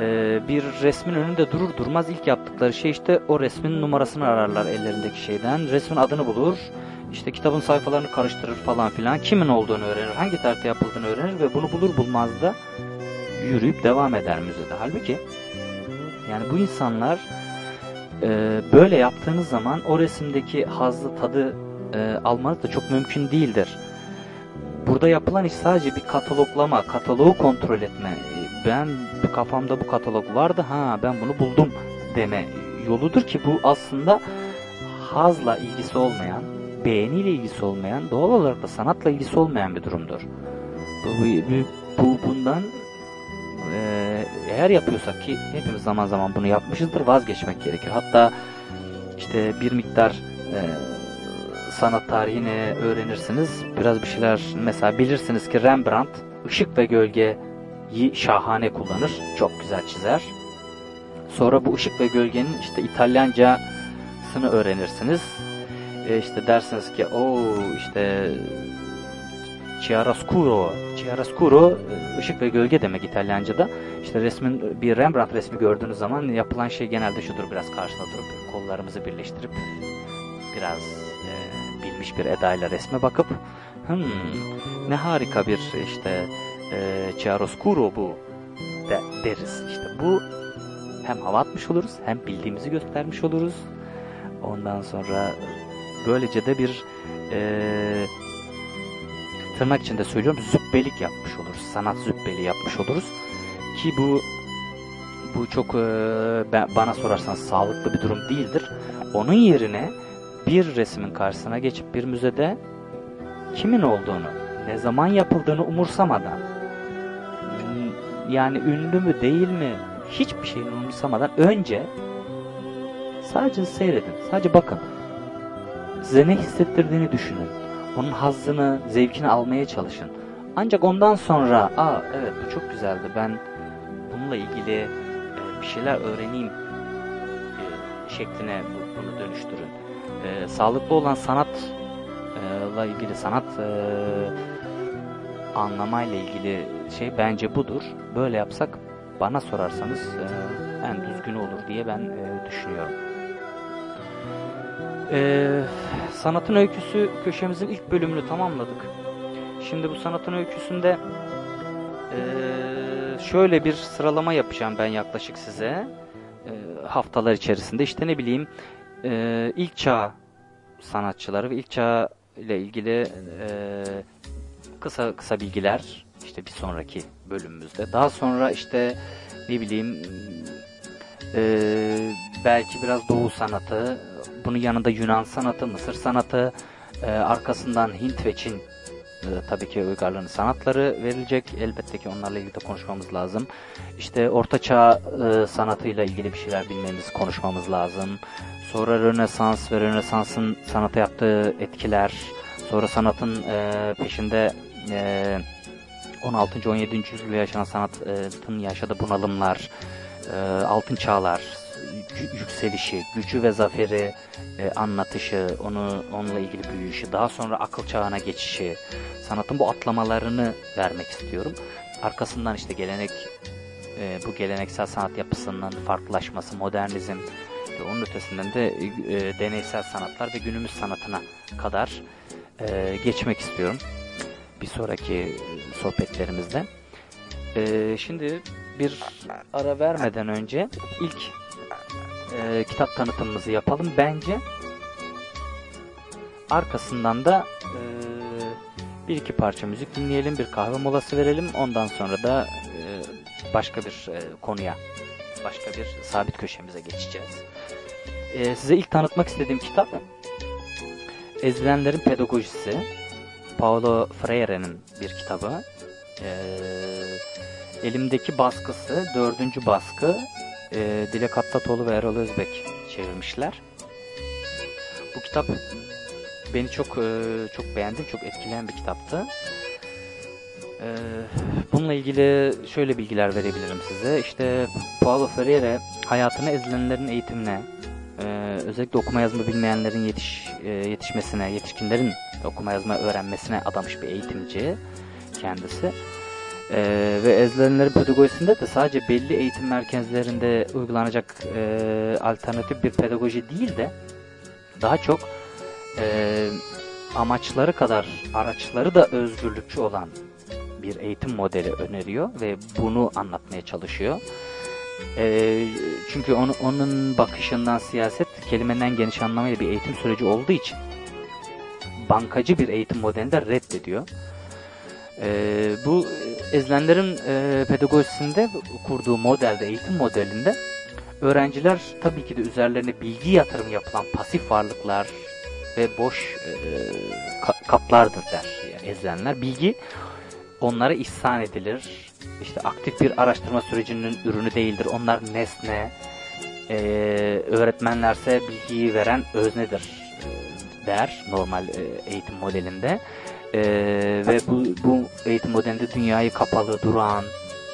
Ee, bir resmin önünde durur durmaz ilk yaptıkları şey işte o resmin numarasını ararlar ellerindeki şeyden. Resmin adını bulur. İşte kitabın sayfalarını karıştırır falan filan. Kimin olduğunu öğrenir. Hangi tarihte yapıldığını öğrenir ve bunu bulur bulmaz da yürüyüp devam eder müzede. Halbuki yani bu insanlar e, böyle yaptığınız zaman o resimdeki hazzı tadı e, almanız da çok mümkün değildir. Burada yapılan iş sadece bir kataloglama, kataloğu kontrol etme. Ben kafamda bu katalog vardı, ha ben bunu buldum deme yoludur ki bu aslında hazla ilgisi olmayan, beğeniyle ilgisi olmayan, doğal olarak da sanatla ilgisi olmayan bir durumdur. Bu, bu, bu bundan e, eğer yapıyorsak ki hepimiz zaman zaman bunu yapmışızdır vazgeçmek gerekir. Hatta işte bir miktar e, sanat tarihini öğrenirsiniz. Biraz bir şeyler mesela bilirsiniz ki Rembrandt ışık ve gölgeyi şahane kullanır. Çok güzel çizer. Sonra bu ışık ve gölgenin işte İtalyancasını öğrenirsiniz. E, işte dersiniz ki o işte chiaroscuro, chiaroscuro e, ışık ve gölge demek İtalyanca'da. İşte resmin bir Rembrandt resmi gördüğünüz zaman yapılan şey genelde şudur biraz karşına durup kollarımızı birleştirip biraz e, bilmiş bir edayla resme bakıp hmm, ne harika bir işte e, chiaroscuro bu de, deriz. İşte bu hem hava atmış oluruz hem bildiğimizi göstermiş oluruz. Ondan sonra böylece de bir e, tırnak içinde söylüyorum zübbelik yapmış oluruz. Sanat zübbeli yapmış oluruz. Ki bu bu çok e, ben, bana sorarsanız sağlıklı bir durum değildir. Onun yerine bir resmin karşısına geçip bir müzede kimin olduğunu, ne zaman yapıldığını umursamadan yani ünlü mü değil mi hiçbir şeyini umursamadan önce sadece seyredin, sadece bakın. Size ne hissettirdiğini düşünün. Onun hazzını, zevkini almaya çalışın. Ancak ondan sonra, aa evet bu çok güzeldi, ben bununla ilgili e, bir şeyler öğreneyim e, şekline bu- bunu dönüştürün. E, sağlıklı olan sanatla ilgili sanat e, anlamayla ilgili şey bence budur. Böyle yapsak bana sorarsanız e, en düzgün olur diye ben e, düşünüyorum. E, sanatın öyküsü köşemizin ilk bölümünü tamamladık. Şimdi bu sanatın öyküsünde e, şöyle bir sıralama yapacağım ben yaklaşık size. E, haftalar içerisinde işte ne bileyim e, ilk çağ sanatçıları ve ilk çağ ile ilgili e, kısa kısa bilgiler işte bir sonraki bölümümüzde. Daha sonra işte ne bileyim e, belki biraz Doğu sanatı, bunun yanında Yunan sanatı, Mısır sanatı, e, arkasından Hint ve Çin e, tabii ki uygarlığın sanatları verilecek. Elbette ki onlarla ilgili de konuşmamız lazım. İşte Orta Çağ e, sanatıyla ilgili bir şeyler bilmemiz, konuşmamız lazım. Sonra Rönesans ve Rönesans'ın sanata yaptığı etkiler, sonra sanatın e, peşinde e, 16. 17. yüzyılda yaşanan sanatın yaşadığı bunalımlar, e, altın çağlar, yükselişi, gücü ve zaferi e, anlatışı, onu onunla ilgili büyüyüşü, daha sonra akıl çağına geçişi, sanatın bu atlamalarını vermek istiyorum. Arkasından işte gelenek, e, bu geleneksel sanat yapısının farklılaşması, modernizm onun ötesinden de e, deneysel sanatlar ve günümüz sanatına kadar e, geçmek istiyorum. Bir sonraki sohbetlerimizde. E, şimdi bir ara vermeden önce ilk e, kitap tanıtımımızı yapalım. Bence arkasından da e, bir iki parça müzik dinleyelim, bir kahve molası verelim. Ondan sonra da e, başka bir e, konuya, başka bir sabit köşemize geçeceğiz. E, size ilk tanıtmak istediğim kitap Ezilenlerin Pedagojisi. Paulo Freire'nin bir kitabı. E, elimdeki baskısı, dördüncü baskı e, Dilek Attatoğlu ve Erol Özbek çevirmişler. Bu kitap beni çok e, çok beğendim, çok etkileyen bir kitaptı. E, bununla ilgili şöyle bilgiler verebilirim size. İşte Paulo Freire hayatını ezilenlerin eğitimine, e, özellikle okuma yazma bilmeyenlerin yetiş, e, yetişmesine, yetişkinlerin okuma yazma öğrenmesine adamış bir eğitimci kendisi. Ee, ve ezilenlerin pedagojisinde de sadece belli eğitim merkezlerinde uygulanacak e, alternatif bir pedagoji değil de daha çok e, amaçları kadar araçları da özgürlükçü olan bir eğitim modeli öneriyor ve bunu anlatmaya çalışıyor. E, çünkü onu, onun bakışından siyaset kelimenin geniş anlamıyla bir eğitim süreci olduğu için bankacı bir eğitim modelini de reddediyor. Ee, bu ezilenlerin e, pedagojisinde kurduğu modelde, eğitim modelinde öğrenciler tabii ki de üzerlerine bilgi yatırımı yapılan pasif varlıklar ve boş e, ka- kaplardır der yani ezilenler. Bilgi onlara ihsan edilir. İşte aktif bir araştırma sürecinin ürünü değildir. Onlar nesne. E, öğretmenlerse bilgiyi veren öznedir e, der normal e, eğitim modelinde. Ee, ve bu, bu eğitim modelinde dünyayı kapalı, durağan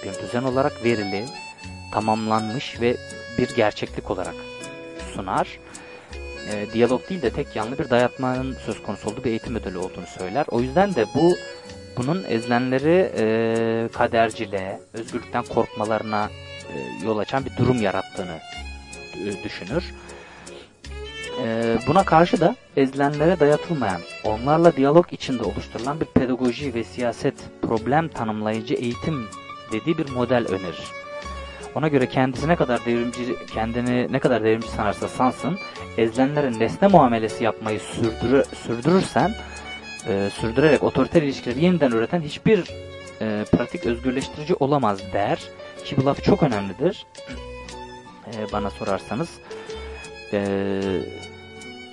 bir düzen olarak verili, tamamlanmış ve bir gerçeklik olarak sunar. e, diyalog değil de tek yanlı bir dayatmanın söz konusu olduğu bir eğitim modeli olduğunu söyler. O yüzden de bu bunun ezilenleri e, kaderciliğe, özgürlükten korkmalarına e, yol açan bir durum yarattığını e, düşünür. E, buna karşı da ezilenlere dayatılmayan, onlarla diyalog içinde oluşturulan bir pedagoji ve siyaset problem tanımlayıcı eğitim dediği bir model önerir. Ona göre kendisi ne kadar devrimci, kendini ne kadar devrimci sanarsa sansın, ezilenlere nesne muamelesi yapmayı sürdürü, sürdürürsen, e, sürdürerek otoriter ilişkileri yeniden üreten hiçbir e, pratik özgürleştirici olamaz der. Ki bu laf çok önemlidir. E, bana sorarsanız. E,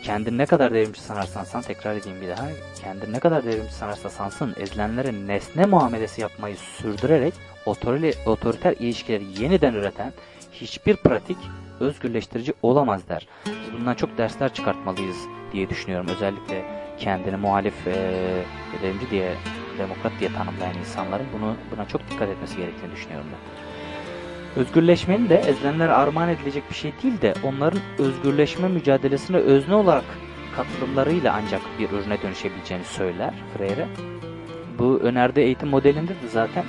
kendini ne kadar devrimci sanarsan san, tekrar edeyim bir daha. Kendini ne kadar devrimci sanarsa sansın, ezilenlere nesne muamelesi yapmayı sürdürerek otorite, otoriter ilişkileri yeniden üreten hiçbir pratik özgürleştirici olamaz der. Biz bundan çok dersler çıkartmalıyız diye düşünüyorum. Özellikle kendini muhalif e, devrimci diye, demokrat diye tanımlayan insanların bunu buna çok dikkat etmesi gerektiğini düşünüyorum ben. Özgürleşmenin de ezilenlere armağan edilecek bir şey değil de onların özgürleşme mücadelesine özne olarak katılımlarıyla ancak bir ürüne dönüşebileceğini söyler Freire. Bu önerdiği eğitim modelinde de zaten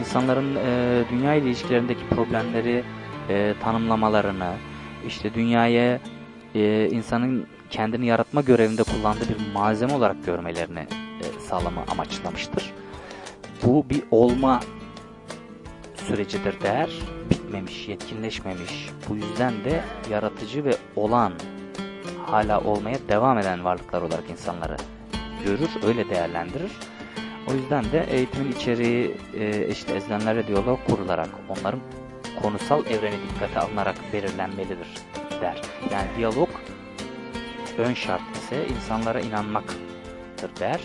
insanların e, dünya ile ilişkilerindeki problemleri e, tanımlamalarını, işte dünyaya e, insanın kendini yaratma görevinde kullandığı bir malzeme olarak görmelerini e, sağlama amaçlamıştır. Bu bir olma sürecidir der. Bitmemiş, yetkinleşmemiş. Bu yüzden de yaratıcı ve olan, hala olmaya devam eden varlıklar olarak insanları görür, öyle değerlendirir. O yüzden de eğitimin içeriği e, işte ezilenlerle diyalog kurularak, onların konusal evreni dikkate alınarak belirlenmelidir der. Yani diyalog ön şart ise insanlara inanmaktır der.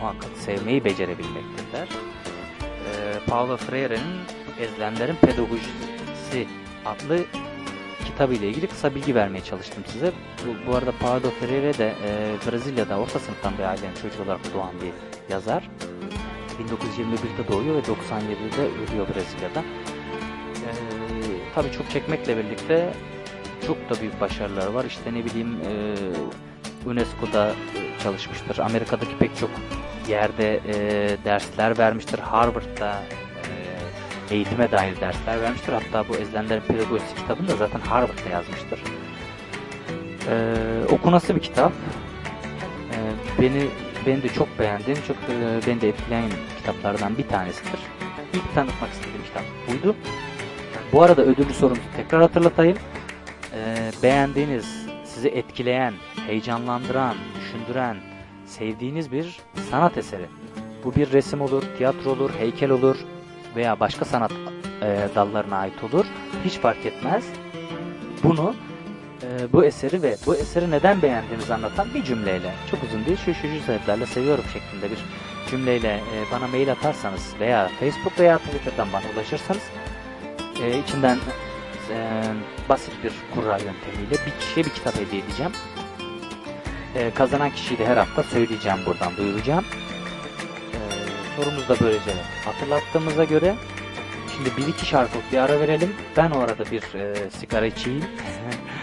Muhakkak sevmeyi becerebilmektir der. E, Paulo Freire'nin Ezilenlerin Pedagojisi adlı kitabı ile ilgili kısa bilgi vermeye çalıştım size. Bu, bu arada Paulo Freire de e, Brezilya'da orta sınıftan bir ailenin çocuğu olarak doğan bir yazar. 1921'de doğuyor ve 97'de ölüyor Brezilya'da. E, tabii çok çekmekle birlikte çok da büyük başarıları var. İşte ne bileyim e, UNESCO'da çalışmıştır. Amerika'daki pek çok yerde e, dersler vermiştir. Harvard'da e, eğitime dair dersler vermiştir. Hatta bu Ezilenlerin Pedagojisi kitabını da zaten Harvard'da yazmıştır. E, okunası bir kitap. E, beni beni de çok beğendiğim, çok e, beni de etkileyen kitaplardan bir tanesidir. İlk tanıtmak istediğim kitap buydu. Bu arada ödüllü sorumuzu tekrar hatırlatayım. E, beğendiğiniz, sizi etkileyen, heyecanlandıran, düşündüren, sevdiğiniz bir sanat eseri. Bu bir resim olur, tiyatro olur, heykel olur veya başka sanat e, dallarına ait olur. Hiç fark etmez. Bunu e, bu eseri ve bu eseri neden beğendiğinizi anlatan bir cümleyle, çok uzun değil, şu şu şu sebeplerle seviyorum şeklinde bir cümleyle e, bana mail atarsanız veya Facebook veya Twitter'dan bana ulaşırsanız e, içinden e, basit bir kura yöntemiyle bir kişiye bir kitap hediye edeceğim. E, kazanan kişiyi de her hafta söyleyeceğim buradan, duyuracağım. E, sorumuz da böylece hatırlattığımıza göre şimdi bir iki şarkılık bir ara verelim. Ben o arada bir e, sigara içeyim.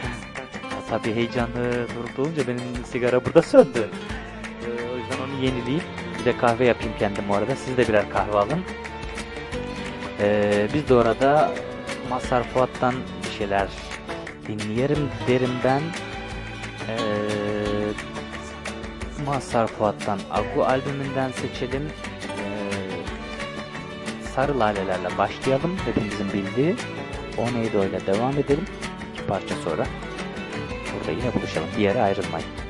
Tabii heyecanlı durduğunca benim sigara burada söndü. E, o yüzden onu yenileyip bir de kahve yapayım kendim o arada. Siz de birer kahve alın. E, biz de orada Mazhar Fuat'tan bir şeyler dinleyelim derim ben. Ee, Mazhar Fuat'tan Agu albümünden seçelim. Ee, Sarı Lalelerle başlayalım. Hepimizin bildiği. O neydi öyle devam edelim. İki parça sonra. Burada yine buluşalım. Bir yere ayrılmayın.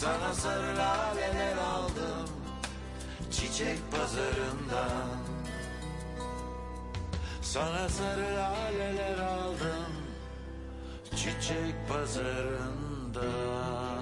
Sana sarı laleler aldım Çiçek pazarından. Sana sarı laleler aldım Çiçek pazarından.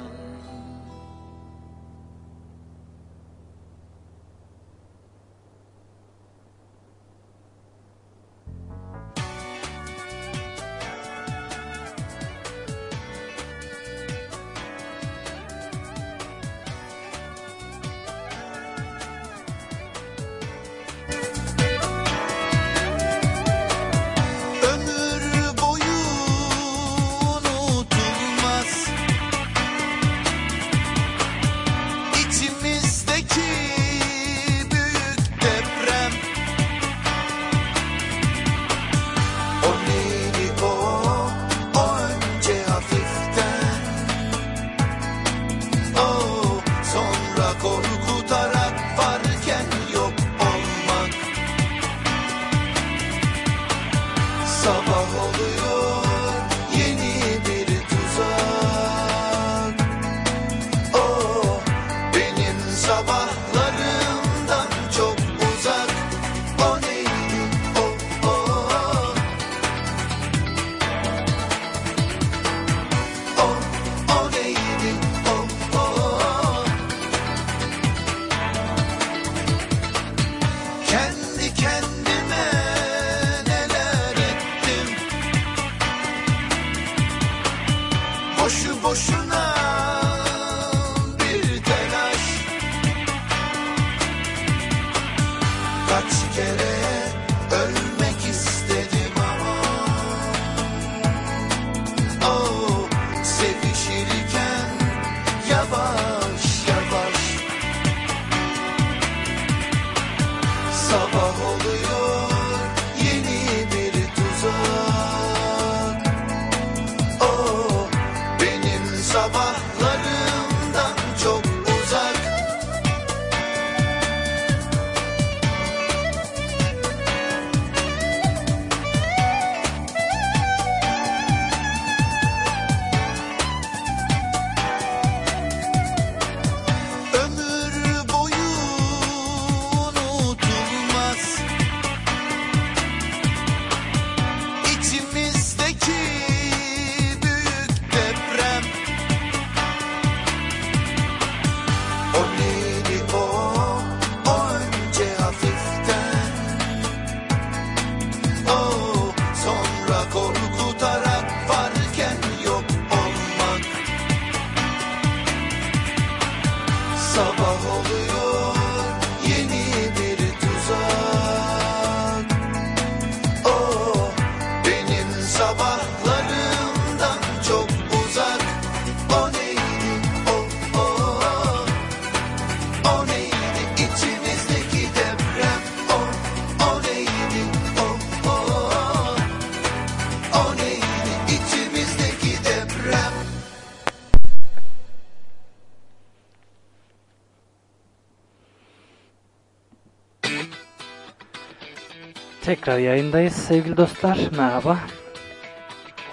Tekrar yayındayız sevgili dostlar. Merhaba.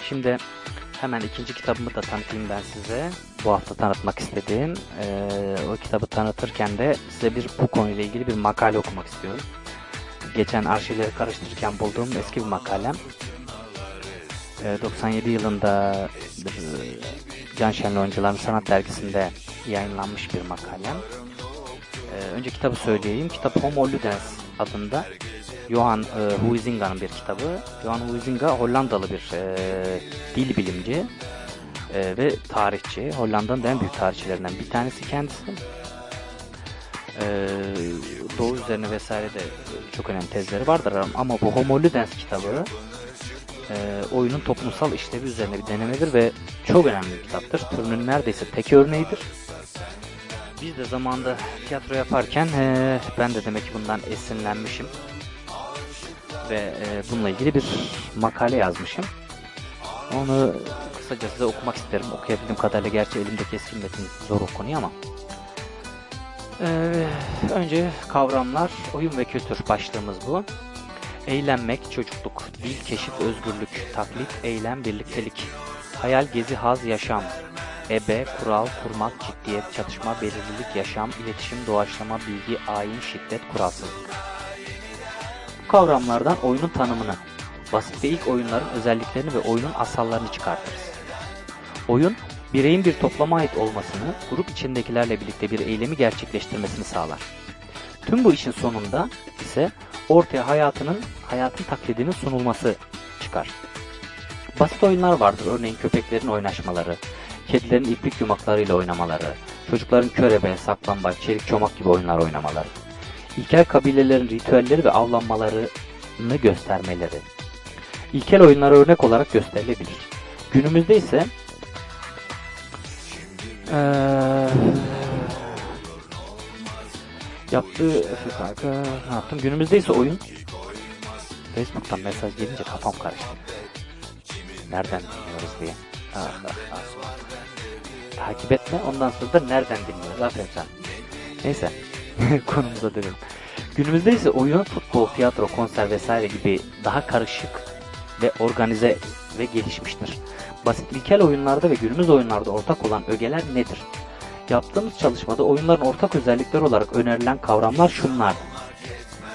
Şimdi hemen ikinci kitabımı da tanıtayım ben size. Bu hafta tanıtmak istediğim. Ee, o kitabı tanıtırken de size bir bu konuyla ilgili bir makale okumak istiyorum. Geçen arşivleri karıştırırken bulduğum eski bir makalem. Ee, 97 yılında e, Can Şenli Oyuncuların Sanat Dergisi'nde yayınlanmış bir makalem. Ee, önce kitabı söyleyeyim. Kitap Homo Ludens adında Johan e, Huizinga'nın bir kitabı. Johan Huizinga Hollandalı bir e, dil bilimci e, ve tarihçi. Hollanda'nın en büyük tarihçilerinden bir tanesi kendisi. E, Doğu üzerine vesaire de çok önemli tezleri vardır ama bu Homo Ludens kitabı e, oyunun toplumsal işlevi üzerine bir denemedir ve çok önemli bir kitaptır. Türünün neredeyse tek örneğidir. Biz de zamanda tiyatro yaparken e, ben de demek ki bundan esinlenmişim ve e, bununla ilgili bir makale yazmışım. Onu kısaca size okumak isterim. Okuyabildiğim kadarıyla gerçi elimdeki eski metin zor okunuyor ama. Ee, önce kavramlar, oyun ve kültür başlığımız bu. Eğlenmek, çocukluk, dil, keşif, özgürlük, taklit, eylem, birliktelik, hayal, gezi, haz, yaşam, ebe, kural, kurmak, ciddiyet, çatışma, belirlilik, yaşam, iletişim, doğaçlama, bilgi, ayin, şiddet, kuralsızlık. Bu kavramlardan oyunun tanımını, basit ve ilk oyunların özelliklerini ve oyunun asallarını çıkartırız. Oyun, bireyin bir toplama ait olmasını, grup içindekilerle birlikte bir eylemi gerçekleştirmesini sağlar. Tüm bu işin sonunda ise ortaya hayatının, hayatın taklidinin sunulması çıkar. Basit oyunlar vardır. Örneğin köpeklerin oynaşmaları, kedilerin iplik yumaklarıyla oynamaları, çocukların körebe, saklambaç, çelik çomak gibi oyunlar oynamaları, ilkel kabilelerin ritüelleri ve avlanmalarını göstermeleri. İlkel oyunlara örnek olarak gösterilebilir. Günümüzde ise eee yaptığı kanka yaptım? Günümüzde ise oyun Facebook'tan mesaj gelince kafam karıştı. Nereden dinliyoruz diye. Allah Allah. Takip etme ondan sonra da nereden dinliyoruz? Aferin sen. Neyse. Konumuza dönelim. Günümüzde ise oyun, futbol, tiyatro, konser vesaire gibi daha karışık ve organize ve gelişmiştir. Basit ilkel oyunlarda ve günümüz oyunlarda ortak olan ögeler nedir? Yaptığımız çalışmada oyunların ortak özellikleri olarak önerilen kavramlar şunlar.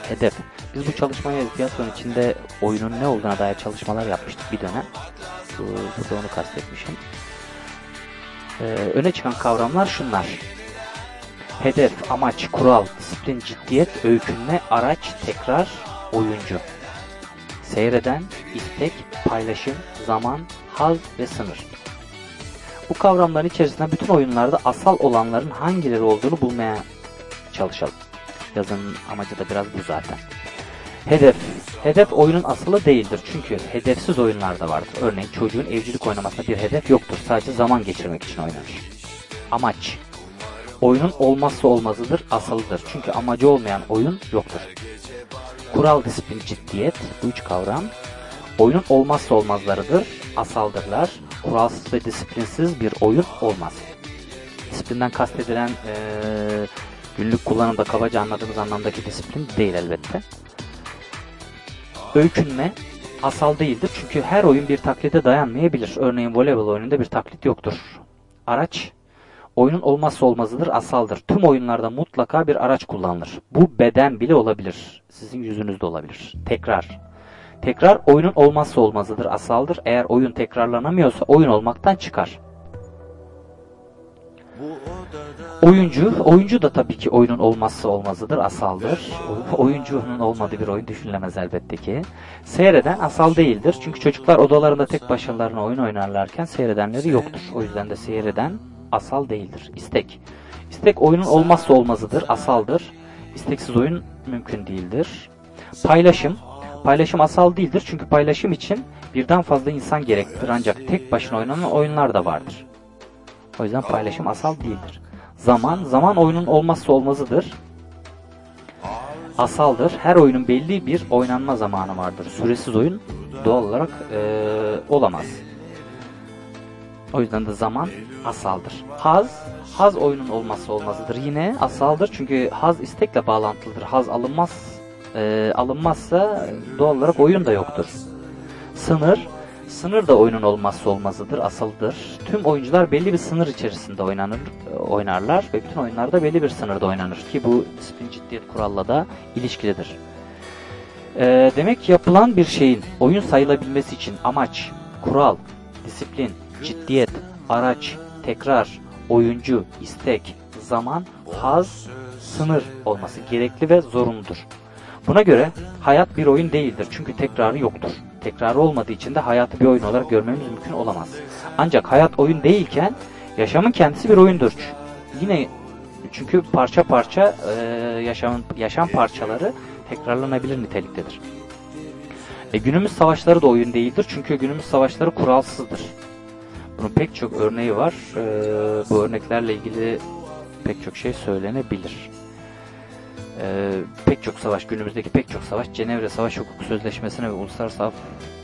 Hedef. Biz bu çalışmaya tiyatronun içinde oyunun ne olduğuna dair çalışmalar yapmıştık bir dönem. Bu, burada onu kastetmişim. Ee, öne çıkan kavramlar şunlar. Hedef, amaç, kural, disiplin, ciddiyet, öykünme, araç, tekrar, oyuncu. Seyreden, istek, paylaşım, zaman, haz ve sınır. Bu kavramların içerisinde bütün oyunlarda asal olanların hangileri olduğunu bulmaya çalışalım. Yazının amacı da biraz bu zaten. Hedef. Hedef oyunun asılı değildir. Çünkü hedefsiz oyunlar da vardır. Örneğin çocuğun evcilik oynamasında bir hedef yoktur. Sadece zaman geçirmek için oynanır. Amaç. Oyunun olmazsa olmazıdır, asılıdır. Çünkü amacı olmayan oyun yoktur. Kural, disiplin, ciddiyet. Bu üç kavram. Oyunun olmazsa olmazlarıdır, asaldırlar. Kuralsız ve disiplinsiz bir oyun olmaz. Disiplinden kastedilen ee, günlük kullanımda kabaca anladığımız anlamdaki disiplin değil elbette. Öykünme asal değildir çünkü her oyun bir taklide dayanmayabilir. Örneğin voleybol oyununda bir taklit yoktur. Araç oyunun olmazsa olmazıdır, asaldır. Tüm oyunlarda mutlaka bir araç kullanılır. Bu beden bile olabilir. Sizin yüzünüzde olabilir. Tekrar. Tekrar oyunun olmazsa olmazıdır, asaldır. Eğer oyun tekrarlanamıyorsa oyun olmaktan çıkar. Oyuncu, oyuncu da tabii ki oyunun olmazsa olmazıdır, asaldır. Oyuncunun olmadığı bir oyun düşünülemez elbette ki. Seyreden asal değildir. Çünkü çocuklar odalarında tek başlarına oyun oynarlarken seyredenleri yoktur. O yüzden de seyreden asal değildir. İstek. İstek oyunun olmazsa olmazıdır, asaldır. İsteksiz oyun mümkün değildir. Paylaşım. Paylaşım asal değildir çünkü paylaşım için birden fazla insan gerektir ancak tek başına oynanan oyunlar da vardır. O yüzden paylaşım asal değildir. Zaman, zaman oyunun olmazsa olmazıdır. Asaldır. Her oyunun belli bir oynanma zamanı vardır. Süresiz oyun doğal olarak ee, olamaz. O yüzden de zaman asaldır. Haz, haz oyunun olmazsa olmazıdır. Yine asaldır çünkü haz istekle bağlantılıdır. Haz alınmaz e, alınmazsa doğal olarak oyun da yoktur. Sınır, sınır da oyunun olmazsa olmazıdır, asıldır. Tüm oyuncular belli bir sınır içerisinde oynanır, e, oynarlar ve bütün oyunlarda belli bir sınırda oynanır ki bu disiplin ciddiyet kuralla da ilişkilidir. E, demek ki yapılan bir şeyin oyun sayılabilmesi için amaç, kural, disiplin, ciddiyet, araç, tekrar, oyuncu, istek, zaman, haz, sınır olması gerekli ve zorunludur. Buna göre hayat bir oyun değildir çünkü tekrarı yoktur. Tekrarı olmadığı için de hayatı bir oyun olarak görmemiz mümkün olamaz. Ancak hayat oyun değilken yaşamın kendisi bir oyundur. Yine çünkü parça parça e, yaşamın yaşam parçaları tekrarlanabilir niteliktedir. E, günümüz savaşları da oyun değildir çünkü günümüz savaşları kuralsızdır. Bunun pek çok örneği var. E, bu örneklerle ilgili pek çok şey söylenebilir. E, pek çok savaş, günümüzdeki pek çok savaş Cenevre Savaş Hukuku Sözleşmesi'ne ve uluslararası,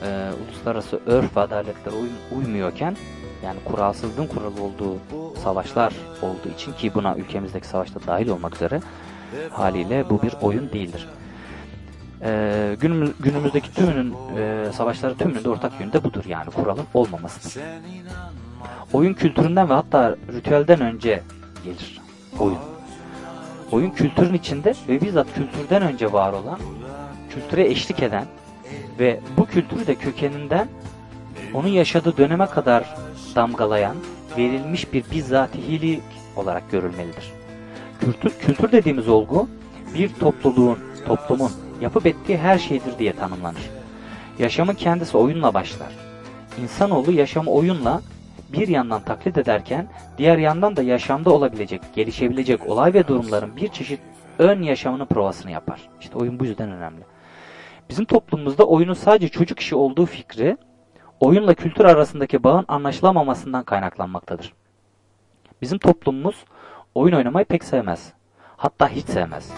e, uluslararası örf ve adaletlere uy- uymuyorken yani kuralsızlığın kuralı olduğu savaşlar olduğu için ki buna ülkemizdeki savaşta dahil olmak üzere haliyle bu bir oyun değildir. Ee, günümüz, günümüzdeki tümünün e, savaşları tümünün de ortak yönü de budur yani kuralın olmamasıdır. Oyun kültüründen ve hatta ritüelden önce gelir oyun. Oyun kültürün içinde ve bizzat kültürden önce var olan, kültüre eşlik eden ve bu kültürü de kökeninden onun yaşadığı döneme kadar damgalayan, verilmiş bir bizzatihilik olarak görülmelidir. Kültür, kültür dediğimiz olgu bir topluluğun, toplumun yapıp ettiği her şeydir diye tanımlanır. Yaşamın kendisi oyunla başlar. İnsanoğlu yaşamı oyunla bir yandan taklit ederken diğer yandan da yaşamda olabilecek, gelişebilecek olay ve durumların bir çeşit ön yaşamının provasını yapar. İşte oyun bu yüzden önemli. Bizim toplumumuzda oyunun sadece çocuk işi olduğu fikri oyunla kültür arasındaki bağın anlaşılamamasından kaynaklanmaktadır. Bizim toplumumuz oyun oynamayı pek sevmez. Hatta hiç sevmez.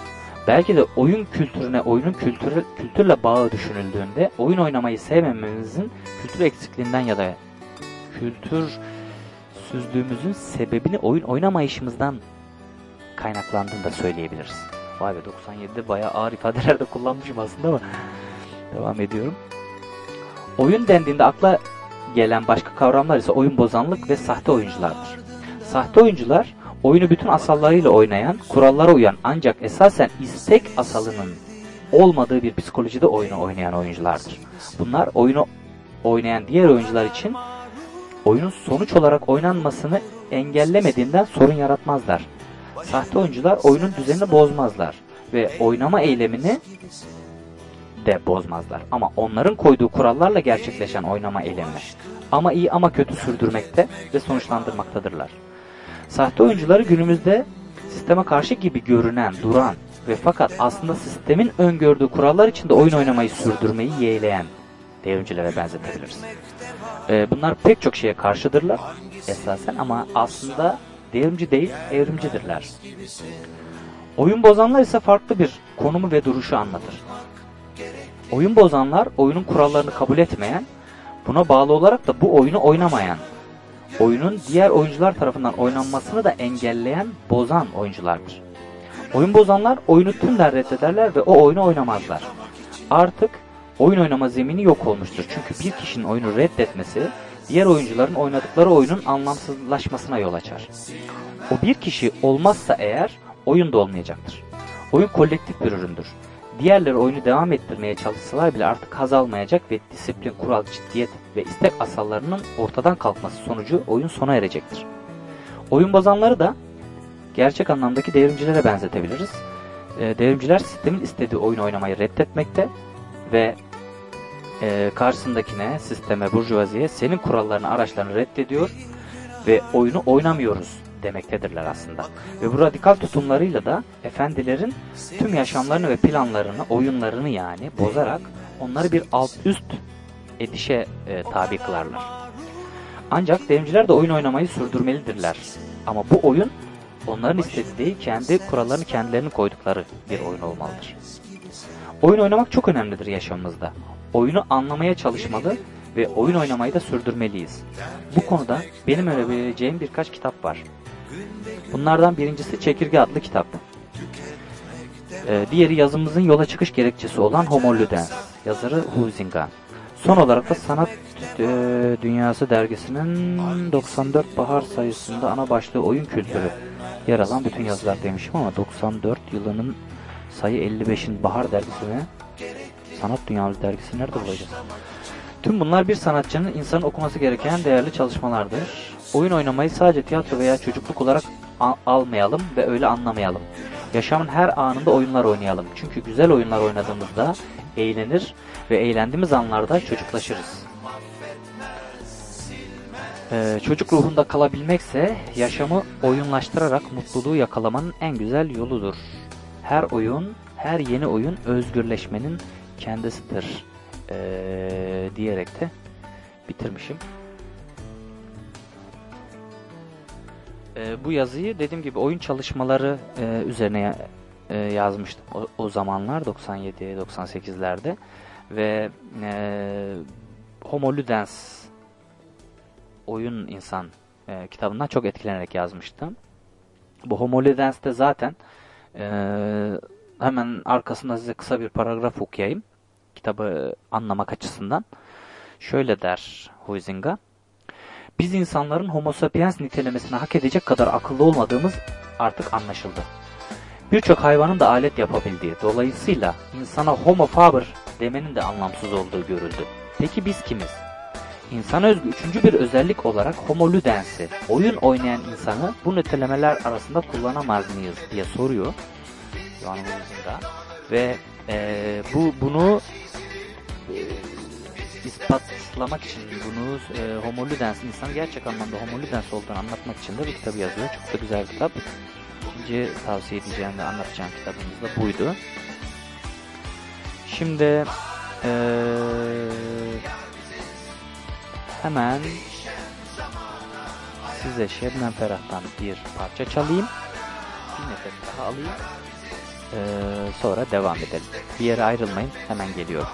Belki de oyun kültürüne, oyunun kültürü, kültürle bağı düşünüldüğünde oyun oynamayı sevmememizin kültür eksikliğinden ya da kültür süzlüğümüzün sebebini oyun oynamayışımızdan kaynaklandığını da söyleyebiliriz. Vay be 97'de bayağı ağır ifadeler de kullanmışım aslında ama devam ediyorum. Oyun dendiğinde akla gelen başka kavramlar ise oyun bozanlık ve sahte oyunculardır. Sahte oyuncular oyunu bütün asallarıyla oynayan, kurallara uyan ancak esasen istek asalının olmadığı bir psikolojide oyunu oynayan oyunculardır. Bunlar oyunu oynayan diğer oyuncular için oyunun sonuç olarak oynanmasını engellemediğinden sorun yaratmazlar. Sahte oyuncular oyunun düzenini bozmazlar ve oynama eylemini de bozmazlar. Ama onların koyduğu kurallarla gerçekleşen oynama eylemi ama iyi ama kötü sürdürmekte ve sonuçlandırmaktadırlar. Sahte oyuncuları günümüzde sisteme karşı gibi görünen, duran ve fakat aslında sistemin öngördüğü kurallar içinde oyun oynamayı sürdürmeyi yeğleyen devrimcilere benzetebiliriz. Ee, bunlar pek çok şeye karşıdırlar esasen ama aslında devrimci değil, evrimcidirler. Oyun bozanlar ise farklı bir konumu ve duruşu anlatır. Oyun bozanlar oyunun kurallarını kabul etmeyen, buna bağlı olarak da bu oyunu oynamayan, oyunun diğer oyuncular tarafından oynanmasını da engelleyen, bozan oyunculardır. Oyun bozanlar oyunu tümden reddederler ve o oyunu oynamazlar. Artık oyun oynama zemini yok olmuştur. Çünkü bir kişinin oyunu reddetmesi diğer oyuncuların oynadıkları oyunun anlamsızlaşmasına yol açar. O bir kişi olmazsa eğer oyun da olmayacaktır. Oyun kolektif bir üründür. Diğerleri oyunu devam ettirmeye çalışsalar bile artık haz almayacak ve disiplin, kural, ciddiyet ve istek asallarının ortadan kalkması sonucu oyun sona erecektir. Oyun bozanları da gerçek anlamdaki devrimcilere benzetebiliriz. Devrimciler sistemin istediği oyun oynamayı reddetmekte ve e, karşısındakine, sisteme, burjuvaziye senin kurallarını, araçlarını reddediyor ve oyunu oynamıyoruz demektedirler aslında. Ve bu radikal tutumlarıyla da efendilerin tüm yaşamlarını ve planlarını, oyunlarını yani bozarak onları bir alt üst edişe e, tabi kılarlar. Ancak devrimciler de oyun oynamayı sürdürmelidirler. Ama bu oyun onların istediği kendi kurallarını kendilerinin koydukları bir oyun olmalıdır. Oyun oynamak çok önemlidir yaşamımızda. Oyunu anlamaya çalışmalı ve oyun oynamayı da sürdürmeliyiz. Bu konuda benim önerebileceğim birkaç kitap var. Bunlardan birincisi Çekirge adlı kitap. Ee, diğeri yazımızın yola çıkış gerekçesi olan Homo Ludens. Yazarı Huizinga. Son olarak da Sanat e, Dünyası dergisinin 94 bahar sayısında ana başlığı oyun kültürü yer alan bütün yazılar demişim ama 94 yılının sayı 55'in bahar dergisini Sanat Dünyası dergisi nerede bulacağız? Tüm bunlar bir sanatçının insanın okuması gereken değerli çalışmalardır. Oyun oynamayı sadece tiyatro veya çocukluk olarak almayalım ve öyle anlamayalım. Yaşamın her anında oyunlar oynayalım. Çünkü güzel oyunlar oynadığımızda eğlenir ve eğlendiğimiz anlarda çocuklaşırız. Ee, çocuk ruhunda kalabilmekse yaşamı oyunlaştırarak mutluluğu yakalamanın en güzel yoludur. Her oyun, her yeni oyun özgürleşmenin kendisidir. Ee, diyerek de bitirmişim. Ee, bu yazıyı dediğim gibi oyun çalışmaları e, üzerine e, yazmıştım o, o zamanlar 97-98'lerde ve e, Homo Ludens oyun insan e, kitabından çok etkilenerek yazmıştım. Bu Homo Ludens'te zaten e, hemen arkasında size kısa bir paragraf okuyayım kitabı anlamak açısından. Şöyle der Huizinga. Biz insanların homo sapiens nitelemesini hak edecek kadar akıllı olmadığımız artık anlaşıldı. Birçok hayvanın da alet yapabildiği, dolayısıyla insana homo faber demenin de anlamsız olduğu görüldü. Peki biz kimiz? İnsana özgü üçüncü bir özellik olarak homo ludens'i, oyun oynayan insanı bu nitelemeler arasında kullanamaz mıyız diye soruyor. Huizinga. Ve e, bu bunu e, ispatlamak için bunu e, Homo Ludens insanı gerçek anlamda Homo Ludens olduğunu anlatmak için de bu kitabı yazıyor. Çok da güzel bir kitap. İkinci tavsiye edeceğim ve anlatacağım kitabımız da buydu. Şimdi e, hemen size Şebnem Ferah'tan bir parça çalayım. Bir nefes daha alayım. E, sonra devam edelim. Bir yere ayrılmayın. Hemen geliyorum.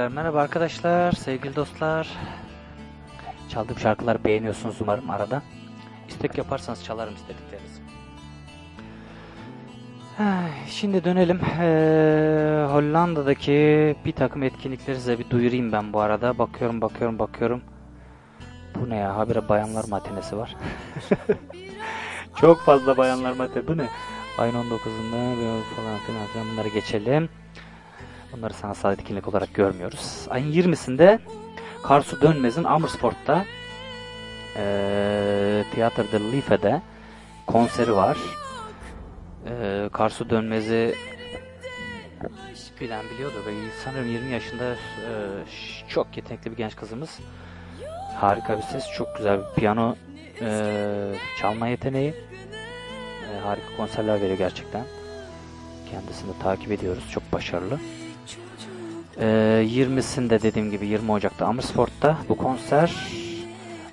Tekrar merhaba arkadaşlar, sevgili dostlar. Çaldığım şarkıları beğeniyorsunuz umarım arada. İstek yaparsanız çalarım istediklerinizi. Şimdi dönelim. Ee, Hollanda'daki bir takım etkinlikleri size bir duyurayım ben bu arada. Bakıyorum, bakıyorum, bakıyorum. Bu ne ya? Habire bayanlar matinesi var. Çok fazla bayanlar matinesi. Bu ne? Ayın 19'unda böyle falan filan filan bunları geçelim. Bunları sanatsal etkinlik olarak görmüyoruz. Ayın 20'sinde Karsu Dönmez'in Amersfoort'ta eee Tiyatro de Life'de konseri var. Eee Karsu Dönmez'i bilen biliyordur. Ve sanırım 20 yaşında ş- çok yetenekli bir genç kızımız. Harika bir ses, çok güzel bir piyano eee, çalma yeteneği. Eee, harika konserler veriyor gerçekten. Kendisini takip ediyoruz. Çok başarılı. Ee, 20'sinde dediğim gibi 20 Ocak'ta Amersfoort'ta bu konser.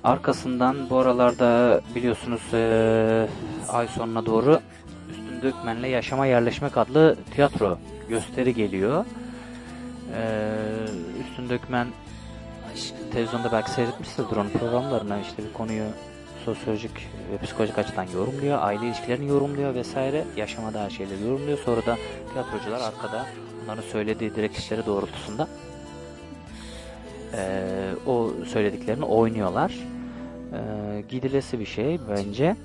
Arkasından bu aralarda biliyorsunuz ee, ay sonuna doğru Üstün Dökmen'le Yaşama Yerleşmek adlı tiyatro gösteri geliyor. Ee, Üstün Dökmen televizyonda belki seyretmişsinizdir onun programlarına işte bir konuyu sosyolojik ve psikolojik açıdan yorumluyor, aile ilişkilerini yorumluyor vesaire, yaşama dair şeyleri yorumluyor. Sonra da tiyatrocular arkada onların söylediği direktifleri doğrultusunda eee, o söylediklerini oynuyorlar. Eee, gidilesi bir şey bence.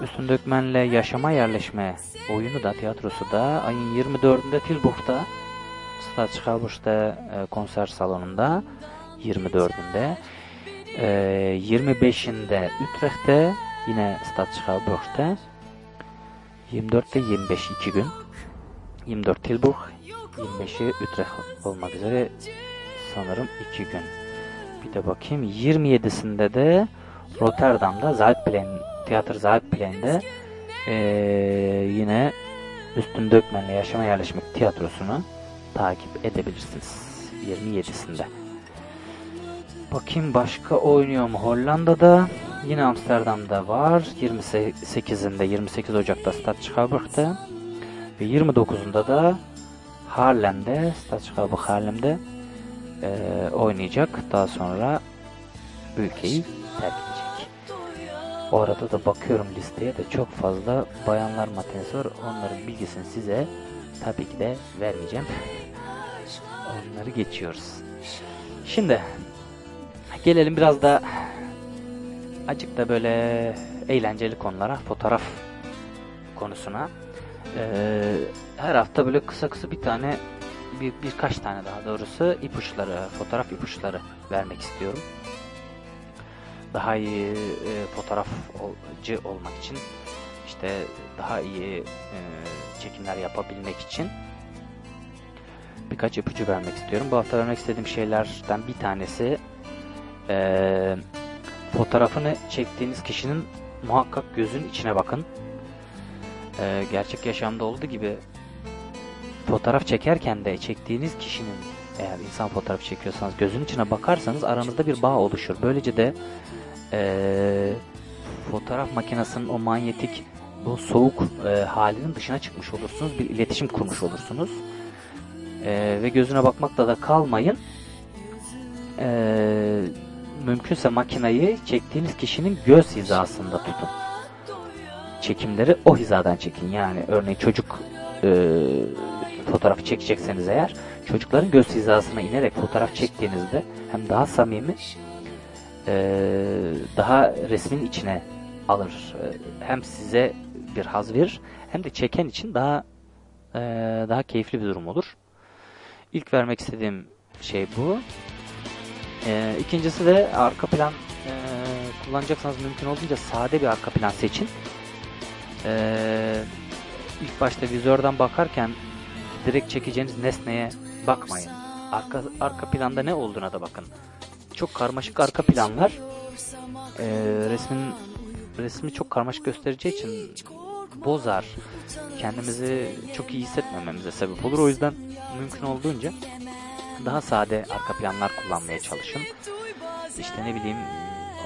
Üstün Dökmen'le Yaşama Yerleşme oyunu da, tiyatrosu da ayın 24'ünde Tilburg'da Staatsschouwburg'da e, konser salonunda 24'ünde e, 25'inde Utrecht'te yine Staatsschouwburg'da 24'te 25 iki gün 24 Tilburg 25'i Utrecht olmak üzere sanırım iki gün. Bir de bakayım 27'sinde de Rotterdam'da Zuidplein Tiyatro Zuidplein'de eee yine Üstün Dökmen'le Yaşama Yerleşmek tiyatrosunu takip edebilirsiniz. 27'sinde. Bakayım başka oynuyor mu? Hollanda'da yine Amsterdam'da var. 28'inde 28 Ocak'ta Stadschouwburg'da ve 29'unda da Haarlem'de Stadschouwburg Haarlem'de eee, oynayacak. Daha sonra ülkeyi terk edecek. O arada da bakıyorum listeye de çok fazla bayanlar matinesi var. Onların bilgisini size tabii ki de vermeyeceğim. Onları geçiyoruz. Şimdi gelelim biraz da acık da böyle eğlenceli konulara, fotoğraf konusuna. Ee, her hafta böyle kısa kısa bir tane, bir, birkaç tane daha doğrusu ipuçları, fotoğraf ipuçları vermek istiyorum. Daha iyi e, fotoğrafçı olmak için, işte daha iyi e, çekimler yapabilmek için birkaç ipucu vermek istiyorum. Bu hafta vermek istediğim şeylerden bir tanesi e, fotoğrafını çektiğiniz kişinin muhakkak gözün içine bakın. E, gerçek yaşamda olduğu gibi fotoğraf çekerken de çektiğiniz kişinin eğer insan fotoğrafı çekiyorsanız gözün içine bakarsanız aranızda bir bağ oluşur. Böylece de e, fotoğraf makinesinin o manyetik bu soğuk e, halinin dışına çıkmış olursunuz. Bir iletişim kurmuş olursunuz. E, ve gözüne bakmakla da kalmayın. E, mümkünse makinayı çektiğiniz kişinin göz hizasında tutun. Çekimleri o hizadan çekin. Yani örneğin çocuk e, fotoğrafı çekecekseniz eğer çocukların göz hizasına inerek fotoğraf çektiğinizde hem daha samimi e, daha resmin içine alır. E, hem size bir haz verir hem de çeken için daha e, daha keyifli bir durum olur. İlk vermek istediğim şey bu. E, ikincisi de arka plan kullanacaksanız mümkün olduğunca sade bir arka plan seçin. E, ilk başta vizörden bakarken direkt çekeceğiniz nesneye bakmayın. Arka, arka planda ne olduğuna da bakın. Çok karmaşık arka planlar e, resmin resmi çok karmaşık göstereceği için bozar. Kendimizi çok iyi hissetmememize sebep olur. O yüzden mümkün olduğunca daha sade arka planlar kullanmaya çalışın. İşte ne bileyim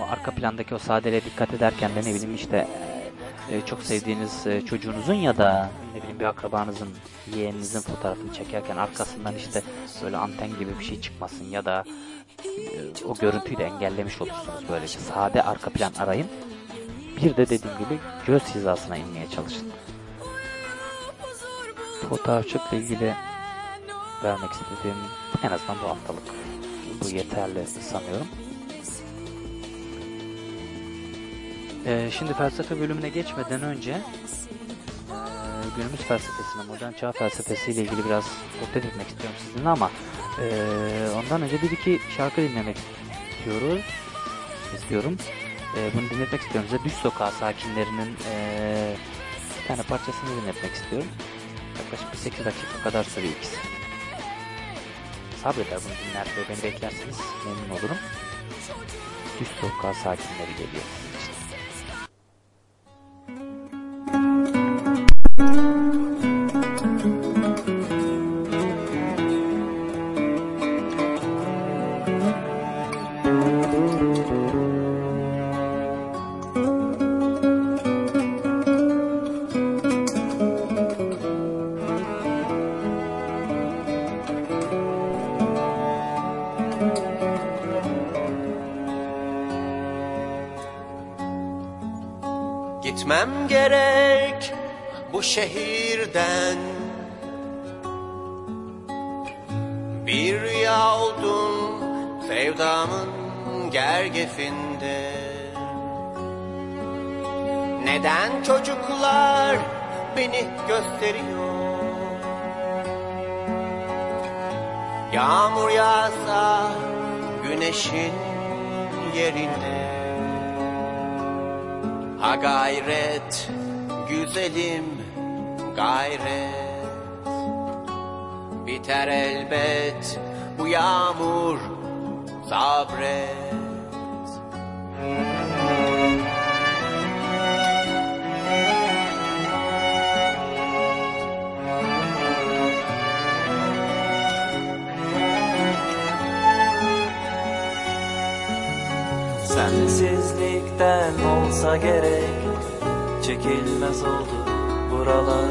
o arka plandaki o sadeliğe dikkat ederken de ne bileyim işte e, çok sevdiğiniz e, çocuğunuzun ya da ne bileyim bir akrabanızın, yeğeninizin fotoğrafını çekerken arkasından işte böyle anten gibi bir şey çıkmasın ya da e, o görüntüyü de engellemiş olursunuz böylece. Sade arka plan arayın. Bir de dediğim gibi göz hizasına inmeye çalışın. Fotoğrafçılıkla ilgili vermek istediğim en azından bu haftalık bu yeterli sanıyorum. Ee, şimdi felsefe bölümüne geçmeden önce ee, günümüz felsefesine, modern çağ felsefesiyle ilgili biraz sohbet etmek istiyorum sizinle ama ee, ondan önce bir iki şarkı dinlemek istiyoruz. istiyorum. Ee, bunu dinletmek istiyorum size. Düş Sokağı sakinlerinin ee, bir tane parçasını dinletmek istiyorum. Yaklaşık bir 8 dakika kadar sürüyor ikisi. Sabreder bunu dinler ve beni beklerseniz memnun olurum. Düş Sokağı sakinleri geliyor. Şehirden. Bir rüya oldum sevdamın gergefinde. Neden çocuklar beni gösteriyor? Yağmur yağsa güneşin yerine Ha gayret güzelim gayret. Biter elbet bu yağmur sabret. Sensizlikten olsa gerek Çekilmez oldu buralar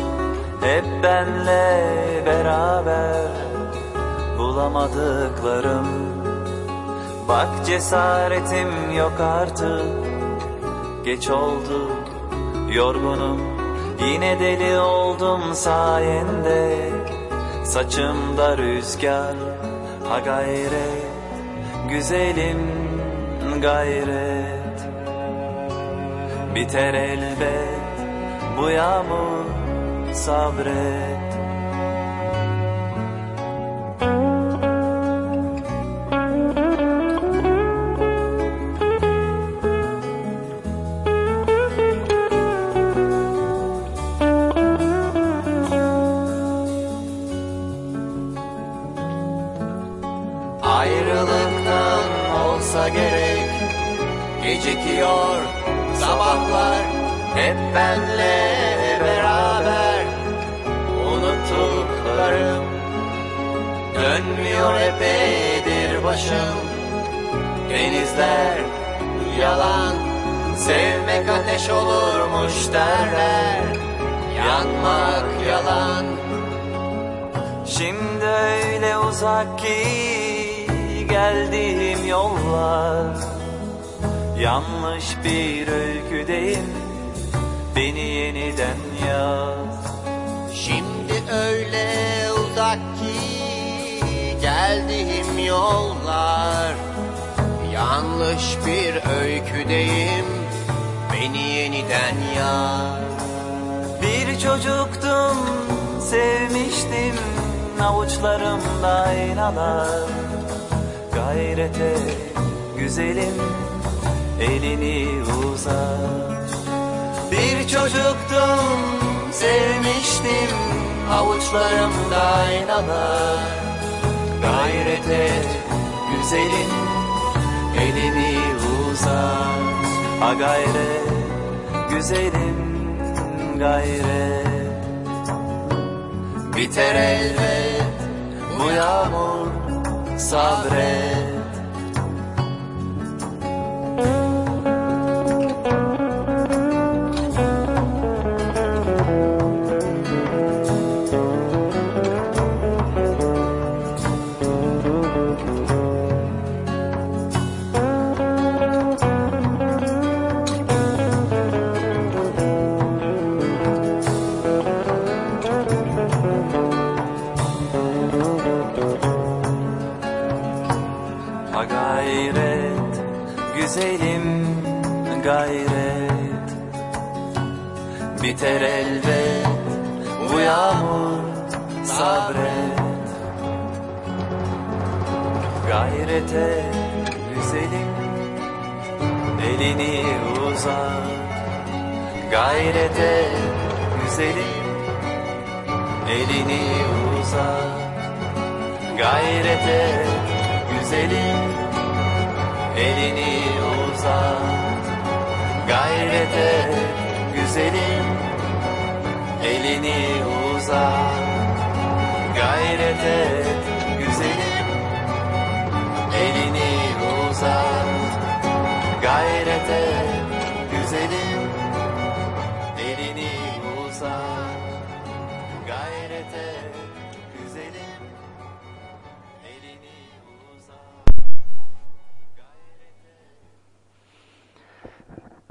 Hep benle beraber Bulamadıklarım. Bak cesaretim yok artık. Geç oldu yorgunum. Yine deli oldum sayende. Saçımda rüzgar Ha gayret. Güzelim gayret. Biter elbet bu yağmur sabret Biter elbet Bu yağmur sabret Biter elbet bu yağmur sabret Gayrete güzelim elini uzat. Gayrete güzelim elini uzat. Gayrete güzelim elini uzat. Gayrete elini uzat Gayrete güzelim. Elini uzat Gayrete güzelim. Elini uzat Gayrete güzelim. Elini uzat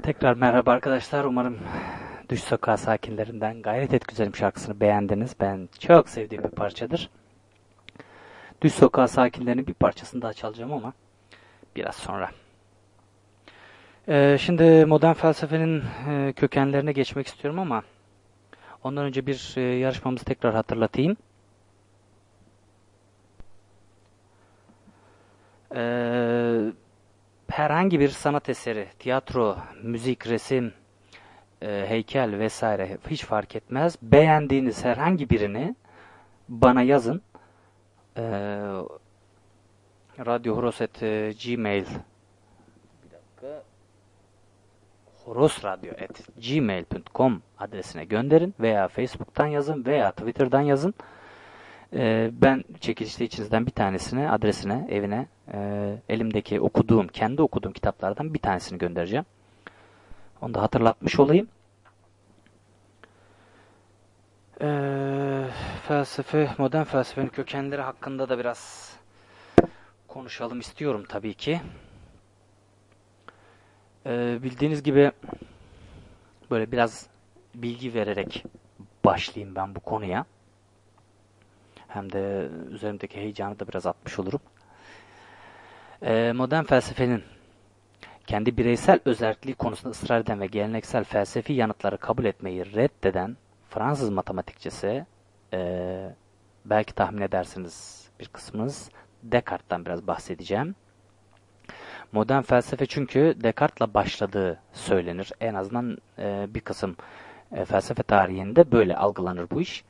Tekrar merhaba arkadaşlar. Umarım Düş Sokağı sakinlerinden Gayret Et Güzelim şarkısını beğendiniz. Ben çok sevdiğim bir parçadır. Düş Sokağı sakinlerinin bir parçasını daha çalacağım ama biraz sonra. Ee, şimdi modern felsefenin e, kökenlerine geçmek istiyorum ama ondan önce bir e, yarışmamızı tekrar hatırlatayım. Ee, herhangi bir sanat eseri, tiyatro, müzik, resim, e, heykel vesaire hiç fark etmez. Beğendiğiniz herhangi birini bana yazın. E, radyohoroset e, gmail bir dakika horosradyo.gmail.com adresine gönderin veya Facebook'tan yazın veya Twitter'dan yazın. Ee, ben çekilişte içinizden bir tanesini adresine, evine e, elimdeki okuduğum, kendi okuduğum kitaplardan bir tanesini göndereceğim. Onu da hatırlatmış olayım. Ee, felsefe, modern felsefenin kökenleri hakkında da biraz konuşalım istiyorum tabii ki. Ee, bildiğiniz gibi böyle biraz bilgi vererek başlayayım ben bu konuya. Hem de üzerimdeki heyecanı da biraz atmış olurum. Ee, modern felsefenin kendi bireysel özelliği konusunda ısrar eden ve geleneksel felsefi yanıtları kabul etmeyi reddeden Fransız matematikçisi e, belki tahmin edersiniz bir kısmınız Descartes'tan biraz bahsedeceğim. Modern felsefe çünkü Descartes'la başladığı söylenir. En azından e, bir kısım e, felsefe tarihinde böyle algılanır bu iş.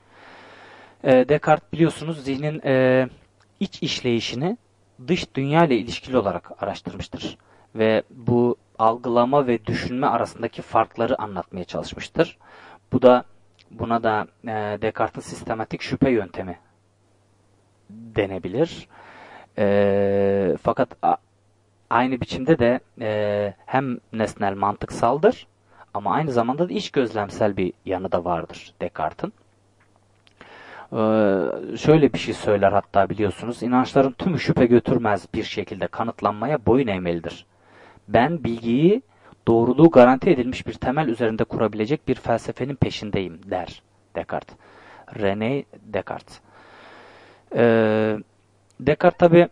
E, Descartes biliyorsunuz zihnin e, iç işleyişini dış dünya ile ilişkili olarak araştırmıştır. Ve bu algılama ve düşünme arasındaki farkları anlatmaya çalışmıştır. Bu da buna da e, Descartes'in sistematik şüphe yöntemi denebilir. E, fakat a, aynı biçimde de e, hem nesnel mantıksaldır ama aynı zamanda da iç gözlemsel bir yanı da vardır Descartes'in. Ee, şöyle bir şey söyler hatta biliyorsunuz. İnançların tümü şüphe götürmez bir şekilde kanıtlanmaya boyun eğmelidir. Ben bilgiyi doğruluğu garanti edilmiş bir temel üzerinde kurabilecek bir felsefenin peşindeyim der Descartes. René Descartes. Ee, Descartes tabi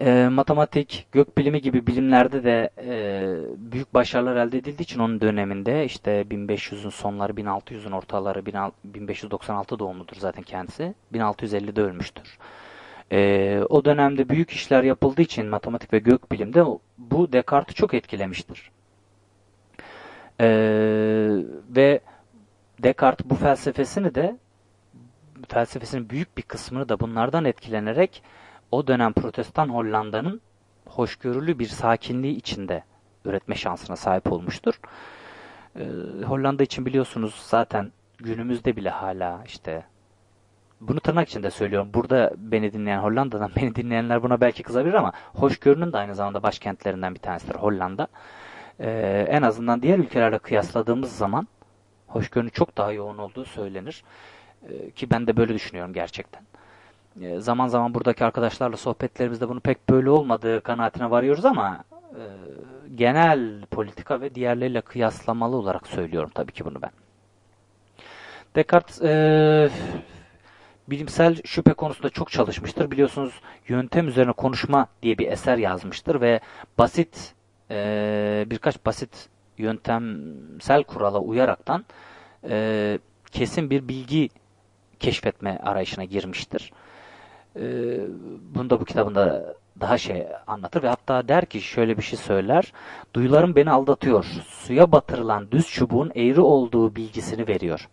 e, matematik, gökbilimi gibi bilimlerde de e, büyük başarılar elde edildiği için onun döneminde işte 1500'ün sonları 1600'ün ortaları 1596 doğumludur zaten kendisi. 1650'de ölmüştür. E, o dönemde büyük işler yapıldığı için matematik ve gökbilimde bu Descartes'i çok etkilemiştir. E, ve Descartes bu felsefesini de felsefesinin büyük bir kısmını da bunlardan etkilenerek o dönem Protestan Hollanda'nın hoşgörülü bir sakinliği içinde üretme şansına sahip olmuştur. Ee, Hollanda için biliyorsunuz zaten günümüzde bile hala işte bunu tırnak içinde söylüyorum. Burada beni dinleyen Hollanda'dan beni dinleyenler buna belki kızabilir ama hoşgörünün de aynı zamanda başkentlerinden bir tanesidir Hollanda. Ee, en azından diğer ülkelerle kıyasladığımız zaman hoşgörünün çok daha yoğun olduğu söylenir. Ee, ki ben de böyle düşünüyorum gerçekten zaman zaman buradaki arkadaşlarla sohbetlerimizde bunu pek böyle olmadığı kanaatine varıyoruz ama e, genel politika ve diğerleriyle kıyaslamalı olarak söylüyorum tabii ki bunu ben. Descartes e, bilimsel şüphe konusunda çok çalışmıştır. Biliyorsunuz yöntem üzerine konuşma diye bir eser yazmıştır ve basit e, birkaç basit yöntemsel kurala uyaraktan e, kesin bir bilgi keşfetme arayışına girmiştir. E, bunu da bu kitabında daha şey anlatır ve hatta der ki şöyle bir şey söyler. Duyularım beni aldatıyor. Suya batırılan düz çubuğun eğri olduğu bilgisini veriyor.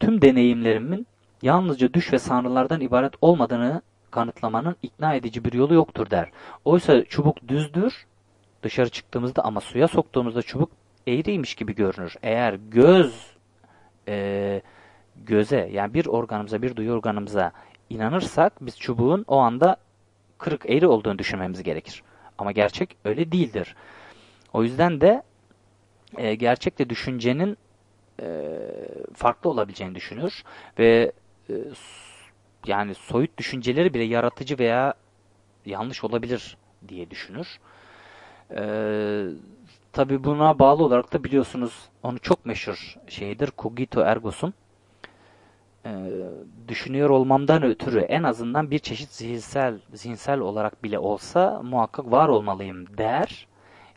Tüm deneyimlerimin yalnızca düş ve sanrılardan ibaret olmadığını kanıtlamanın ikna edici bir yolu yoktur der. Oysa çubuk düzdür dışarı çıktığımızda ama suya soktuğumuzda çubuk eğriymiş gibi görünür. Eğer göz e, göze yani bir organımıza bir duyu organımıza inanırsak biz çubuğun o anda kırık eğri olduğunu düşünmemiz gerekir. Ama gerçek öyle değildir. O yüzden de e, gerçekle düşüncenin e, farklı olabileceğini düşünür ve e, yani soyut düşünceleri bile yaratıcı veya yanlış olabilir diye düşünür. Ee, Tabi buna bağlı olarak da biliyorsunuz onu çok meşhur şeydir cogito ergo sum. Ee, düşünüyor olmamdan ötürü en azından bir çeşit zihinsel zihinsel olarak bile olsa muhakkak var olmalıyım der.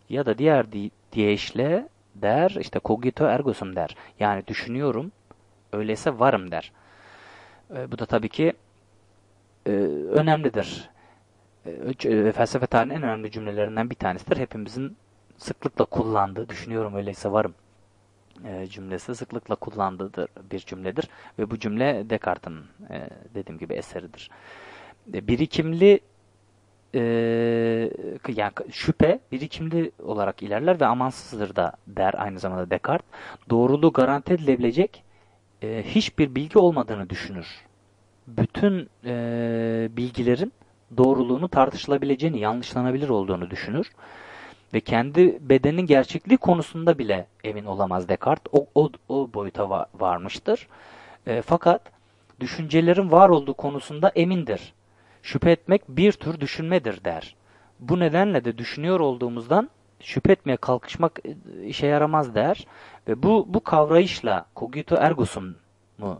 Ya da diğer di deyişle der işte cogito ergo sum der. Yani düşünüyorum öyleyse varım der. Bu da tabii ki e, önemlidir. E, felsefe tarihinin en önemli cümlelerinden bir tanesidir. Hepimizin sıklıkla kullandığı, düşünüyorum öyleyse varım e, cümlesi sıklıkla kullandığı bir cümledir. Ve bu cümle Descartes'in e, dediğim gibi eseridir. E, birikimli e, yani şüphe birikimli olarak ilerler ve amansızdır da der aynı zamanda Descartes. Doğruluğu garanti edilebilecek e, hiçbir bilgi olmadığını düşünür. Bütün e, bilgilerin doğruluğunu tartışılabileceğini, yanlışlanabilir olduğunu düşünür ve kendi bedenin gerçekliği konusunda bile emin olamaz Descartes. O, o, o boyuta va varmıştır. E, fakat düşüncelerin var olduğu konusunda emindir. Şüphe etmek bir tür düşünmedir der. Bu nedenle de düşünüyor olduğumuzdan şüphe etmeye kalkışmak e, işe yaramaz der. Ve bu, bu kavrayışla cogito ergo sum'u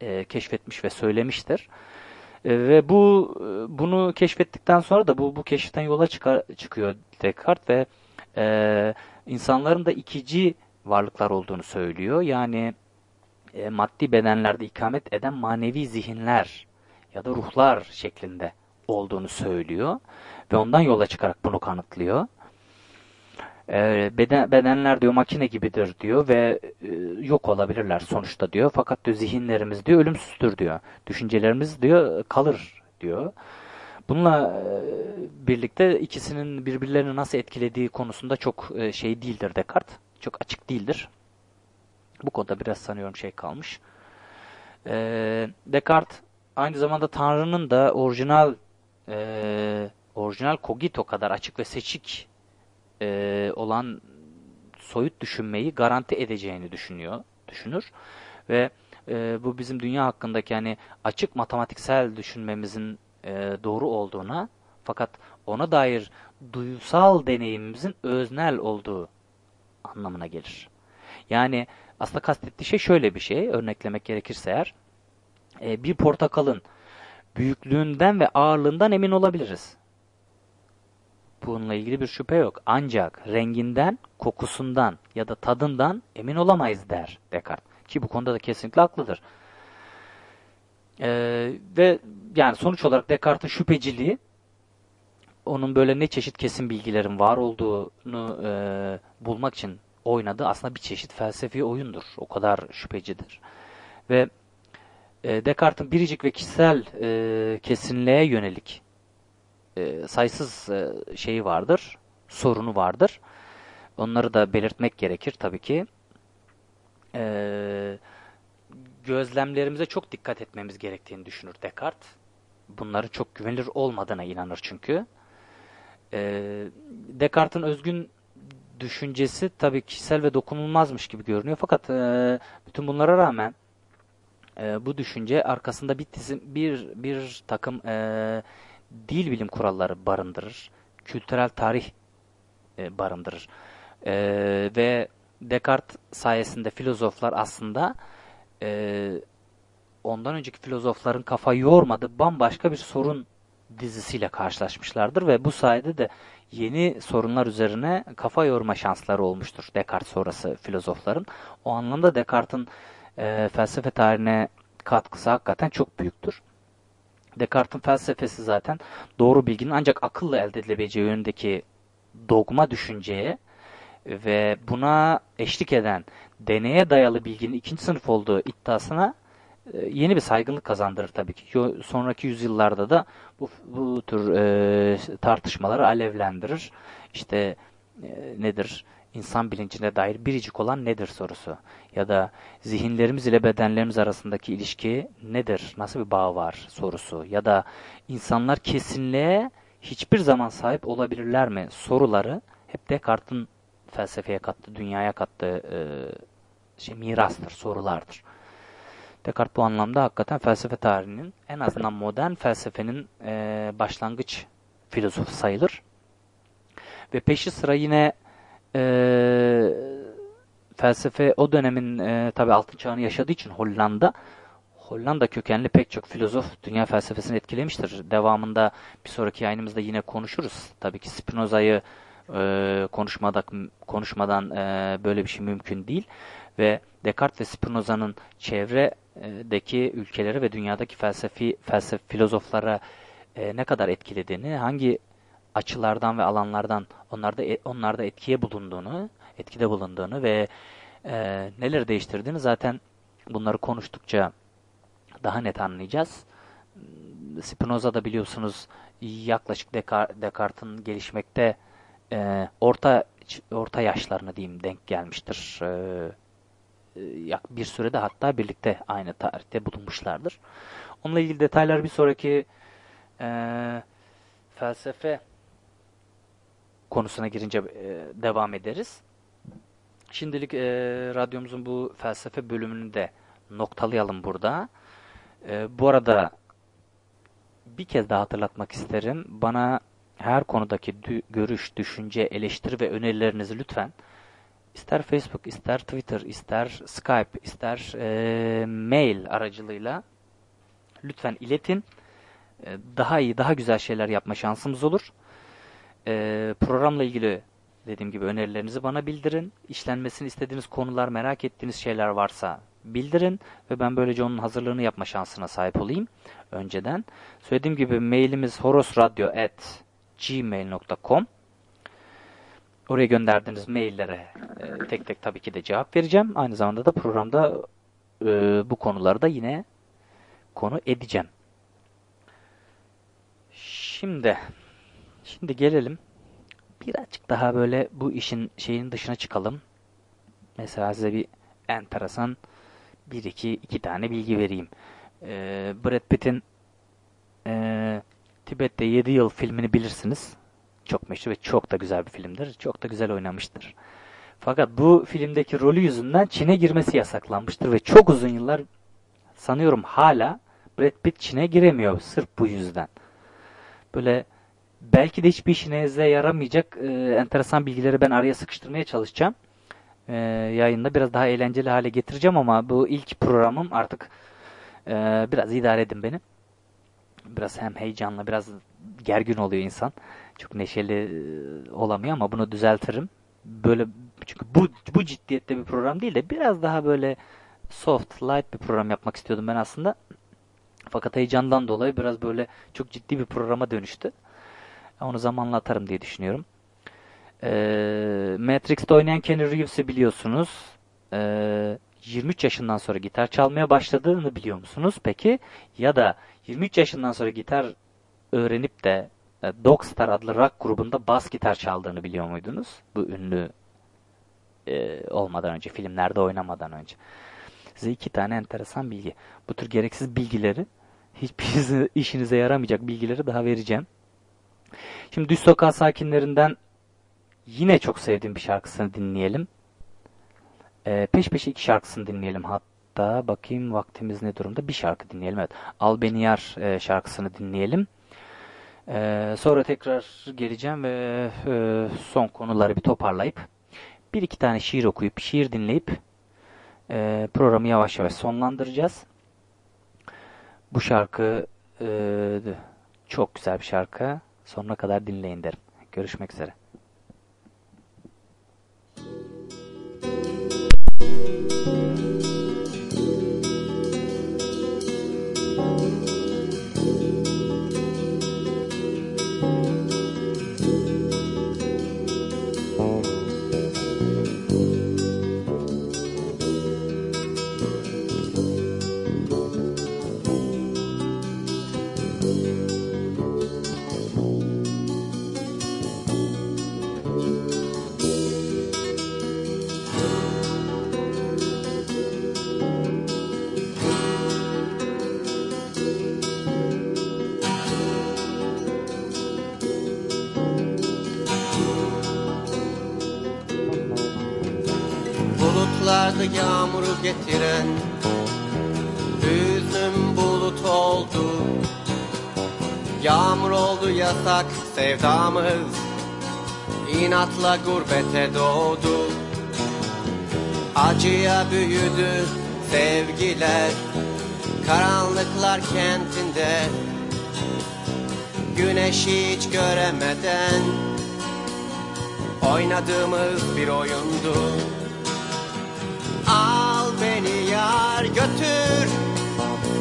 e, keşfetmiş ve söylemiştir. E, ve bu e, bunu keşfettikten sonra da bu bu keşiften yola çıkar, çıkıyor Descartes ve e, insanların da ikici varlıklar olduğunu söylüyor. Yani e, maddi bedenlerde ikamet eden manevi zihinler ya da ruhlar şeklinde olduğunu söylüyor ve ondan yola çıkarak bunu kanıtlıyor. E, beden, bedenler diyor makine gibidir diyor ve e, yok olabilirler sonuçta diyor. Fakat diyor zihinlerimiz diyor ölümsüzdür diyor. Düşüncelerimiz diyor kalır diyor. Bununla e, birlikte ikisinin birbirlerini nasıl etkilediği konusunda çok e, şey değildir Descartes. Çok açık değildir. Bu konuda biraz sanıyorum şey kalmış. E, Descartes aynı zamanda Tanrı'nın da orijinal e, orijinal cogito kadar açık ve seçik e, olan soyut düşünmeyi garanti edeceğini düşünüyor, düşünür ve e, bu bizim dünya hakkındaki yani açık matematiksel düşünmemizin e, doğru olduğuna fakat ona dair duysal deneyimimizin öznel olduğu anlamına gelir. Yani aslında kastettiği şey şöyle bir şey, örneklemek gerekirse eğer, e, bir portakalın büyüklüğünden ve ağırlığından emin olabiliriz. Bununla ilgili bir şüphe yok. Ancak renginden, kokusundan ya da tadından emin olamayız der Descartes. Ki bu konuda da kesinlikle haklıdır. Ee, ve yani sonuç olarak Descartes'in şüpheciliği onun böyle ne çeşit kesin bilgilerin var olduğunu e, bulmak için oynadığı aslında bir çeşit felsefi oyundur. O kadar şüphecidir. Ve e, Descartes'in biricik ve kişisel e, kesinliğe yönelik e, sayısız e, şeyi vardır, sorunu vardır. Onları da belirtmek gerekir tabii ki. E, gözlemlerimize çok dikkat etmemiz gerektiğini düşünür Descartes. Bunların çok güvenilir olmadığına inanır çünkü. E, Descartes'in özgün düşüncesi tabii kişisel ve dokunulmazmış gibi görünüyor. Fakat e, bütün bunlara rağmen e, bu düşünce arkasında bir, bir, bir takım e, dil bilim kuralları barındırır. Kültürel tarih e, barındırır. E, ve Descartes sayesinde filozoflar aslında e, ondan önceki filozofların kafayı yormadığı bambaşka bir sorun dizisiyle karşılaşmışlardır ve bu sayede de yeni sorunlar üzerine kafa yorma şansları olmuştur Descartes sonrası filozofların. O anlamda Descartes'in e, felsefe tarihine katkısı hakikaten çok büyüktür. Descartes'in felsefesi zaten doğru bilginin ancak akılla elde edilebileceği yönündeki dogma düşünceye ve buna eşlik eden deneye dayalı bilginin ikinci sınıf olduğu iddiasına e, yeni bir saygınlık kazandırır tabii ki. Sonraki yüzyıllarda da bu, bu tür e, tartışmaları alevlendirir. İşte e, nedir? İnsan bilincine dair biricik olan nedir sorusu. Ya da zihinlerimiz ile bedenlerimiz arasındaki ilişki nedir? Nasıl bir bağ var sorusu. Ya da insanlar kesinliğe hiçbir zaman sahip olabilirler mi soruları hep Descartes'in felsefeye kattığı, dünyaya kattığı e, şey mirastır, sorulardır. Descartes bu anlamda hakikaten felsefe tarihinin en azından modern felsefenin e, başlangıç filozofu sayılır. Ve peşi sıra yine e, felsefe o dönemin e, tabi altın çağını yaşadığı için Hollanda Hollanda kökenli pek çok filozof dünya felsefesini etkilemiştir. Devamında bir sonraki yayınımızda yine konuşuruz. Tabii ki Spinoza'yı e, konuşmadan, konuşmadan e, böyle bir şey mümkün değil. Ve Descartes ve Spinoza'nın çevredeki ülkeleri ve dünyadaki felsefi felsefe filozoflara e, ne kadar etkilediğini, hangi açılardan ve alanlardan onlarda e, onlarda etkiye bulunduğunu, etkide bulunduğunu ve e, neler değiştirdiğini zaten bunları konuştukça daha net anlayacağız. Spinoza da biliyorsunuz yaklaşık Descar- Descartes'in gelişmekte e, orta orta yaşlarına diyeyim denk gelmiştir. E, e, bir sürede hatta birlikte aynı tarihte bulunmuşlardır. Onunla ilgili detaylar bir sonraki e, felsefe konusuna girince e, devam ederiz. Şimdilik e, radyomuzun bu felsefe bölümünü de noktalayalım burada. E, bu arada bir kez daha hatırlatmak isterim. Bana her konudaki dü- görüş, düşünce, eleştiri ve önerilerinizi lütfen ister Facebook, ister Twitter, ister Skype, ister e, mail aracılığıyla lütfen iletin. E, daha iyi, daha güzel şeyler yapma şansımız olur. E, programla ilgili dediğim gibi önerilerinizi bana bildirin. İşlenmesini istediğiniz konular, merak ettiğiniz şeyler varsa bildirin ve ben böylece onun hazırlığını yapma şansına sahip olayım önceden. Söylediğim gibi mailimiz horosradyo@gmail.com. Oraya gönderdiğiniz maillere e, tek tek tabii ki de cevap vereceğim. Aynı zamanda da programda e, bu konuları da yine konu edeceğim. Şimdi şimdi gelelim birazcık daha böyle bu işin şeyin dışına çıkalım. Mesela size bir enteresan bir iki iki tane bilgi vereyim. Ee, Brad Pitt'in e, Tibet'te 7 yıl filmini bilirsiniz. Çok meşhur ve çok da güzel bir filmdir. Çok da güzel oynamıştır. Fakat bu filmdeki rolü yüzünden Çin'e girmesi yasaklanmıştır ve çok uzun yıllar sanıyorum hala Brad Pitt Çin'e giremiyor sırf bu yüzden. Böyle belki de hiçbir işinize yaramayacak e, enteresan bilgileri ben araya sıkıştırmaya çalışacağım. E, yayında biraz daha eğlenceli hale getireceğim ama bu ilk programım artık e, biraz idare edin beni. Biraz hem heyecanla biraz gergin oluyor insan. Çok neşeli e, olamıyor ama bunu düzeltirim. Böyle çünkü bu bu ciddiyette bir program değil de biraz daha böyle soft, light bir program yapmak istiyordum ben aslında. Fakat heyecandan dolayı biraz böyle çok ciddi bir programa dönüştü. Onu zamanla atarım diye düşünüyorum. Ee, Matrix'te oynayan Keanu Reeves'i biliyorsunuz. Ee, 23 yaşından sonra gitar çalmaya başladığını biliyor musunuz peki? Ya da 23 yaşından sonra gitar öğrenip de e, Dogstar adlı rock grubunda bas gitar çaldığını biliyor muydunuz? Bu ünlü e, olmadan önce, filmlerde oynamadan önce. Size iki tane enteresan bilgi. Bu tür gereksiz bilgileri, hiçbir işinize yaramayacak bilgileri daha vereceğim. Şimdi Düz Sokak sakinlerinden yine çok sevdiğim bir şarkısını dinleyelim. Ee, peş peşe iki şarkısını dinleyelim hatta. Bakayım vaktimiz ne durumda? Bir şarkı dinleyelim. Evet. Al Beni Yar e, şarkısını dinleyelim. Ee, sonra tekrar geleceğim ve e, son konuları bir toparlayıp bir iki tane şiir okuyup, şiir dinleyip e, programı yavaş yavaş sonlandıracağız. Bu şarkı e, çok güzel bir şarkı. Sonuna kadar dinleyin derim. Görüşmek üzere. Yasak sevdamız İnatla gurbete doğdu. Acıya büyüdü sevgiler Karanlıklar kentinde. Güneşi hiç göremeden Oynadığımız bir oyundu. Al beni yar götür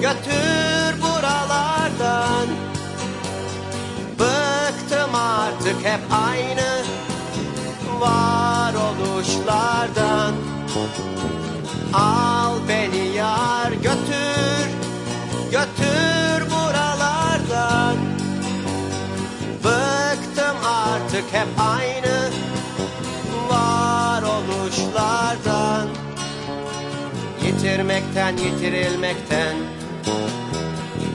Götür buralardan Bıktım artık hep aynı Varoluşlardan. Al beni yar götür Götür buralardan. Bıktım artık hep aynı Varoluşlardan. Yitirmekten yitirilmekten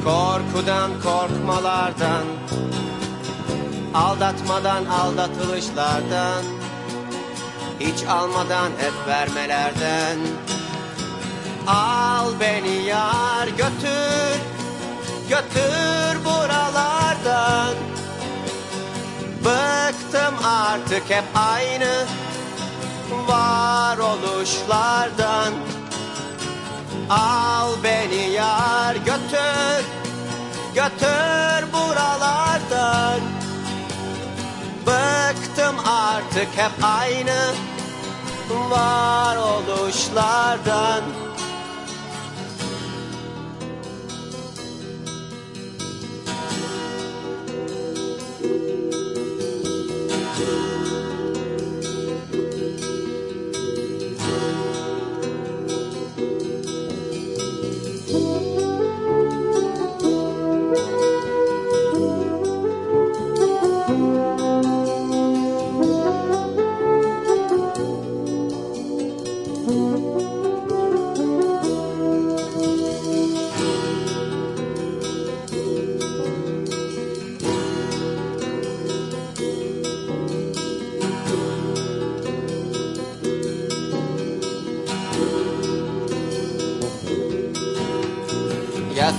Korkudan korkmalardan Aldatmadan aldatılışlardan Hiç almadan hep vermelerden. Al beni yar götür Götür buralardan. Bıktım artık hep aynı Varoluşlardan. Al beni yar götür Götür buralardan Bıktım artık hep aynı Varoluşlardan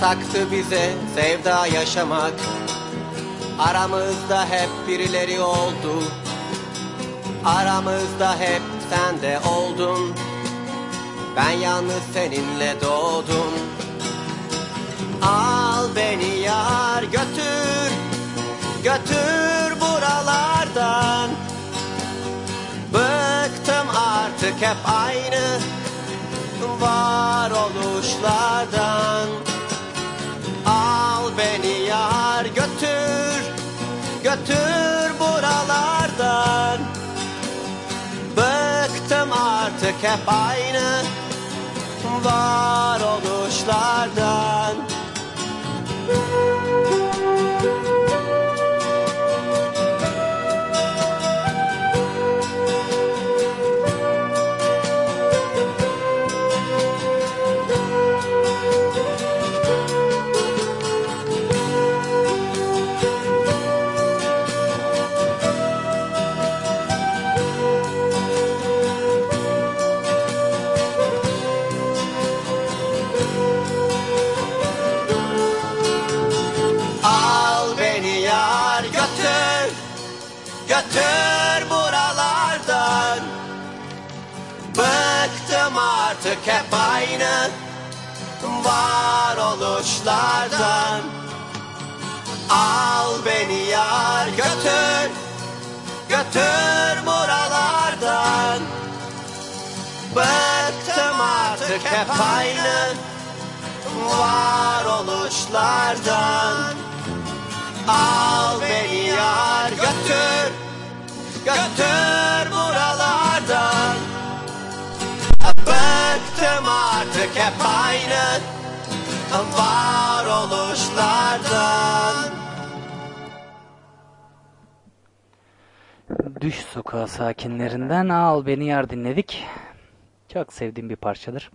Yasaktı bize sevda yaşamak. Aramızda hep birileri oldu. Aramızda hep sen de oldun. Ben yalnız seninle doğdum. Al beni yar götür Götür buralardan. Bıktım artık hep aynı Varoluşlardan Götür buralardan. Bıktım artık hep aynı Varoluşlardan. Al hep aynı Varoluşlardan. Al beni yar götür götür buralardan. Bıktım artık hep aynı varoluşlardan. Al beni yar götür Götür Bıktım artık hep aynı varoluşlardan Düş sokağı sakinlerinden Al Beni Yar dinledik. Çok sevdiğim bir parçadır.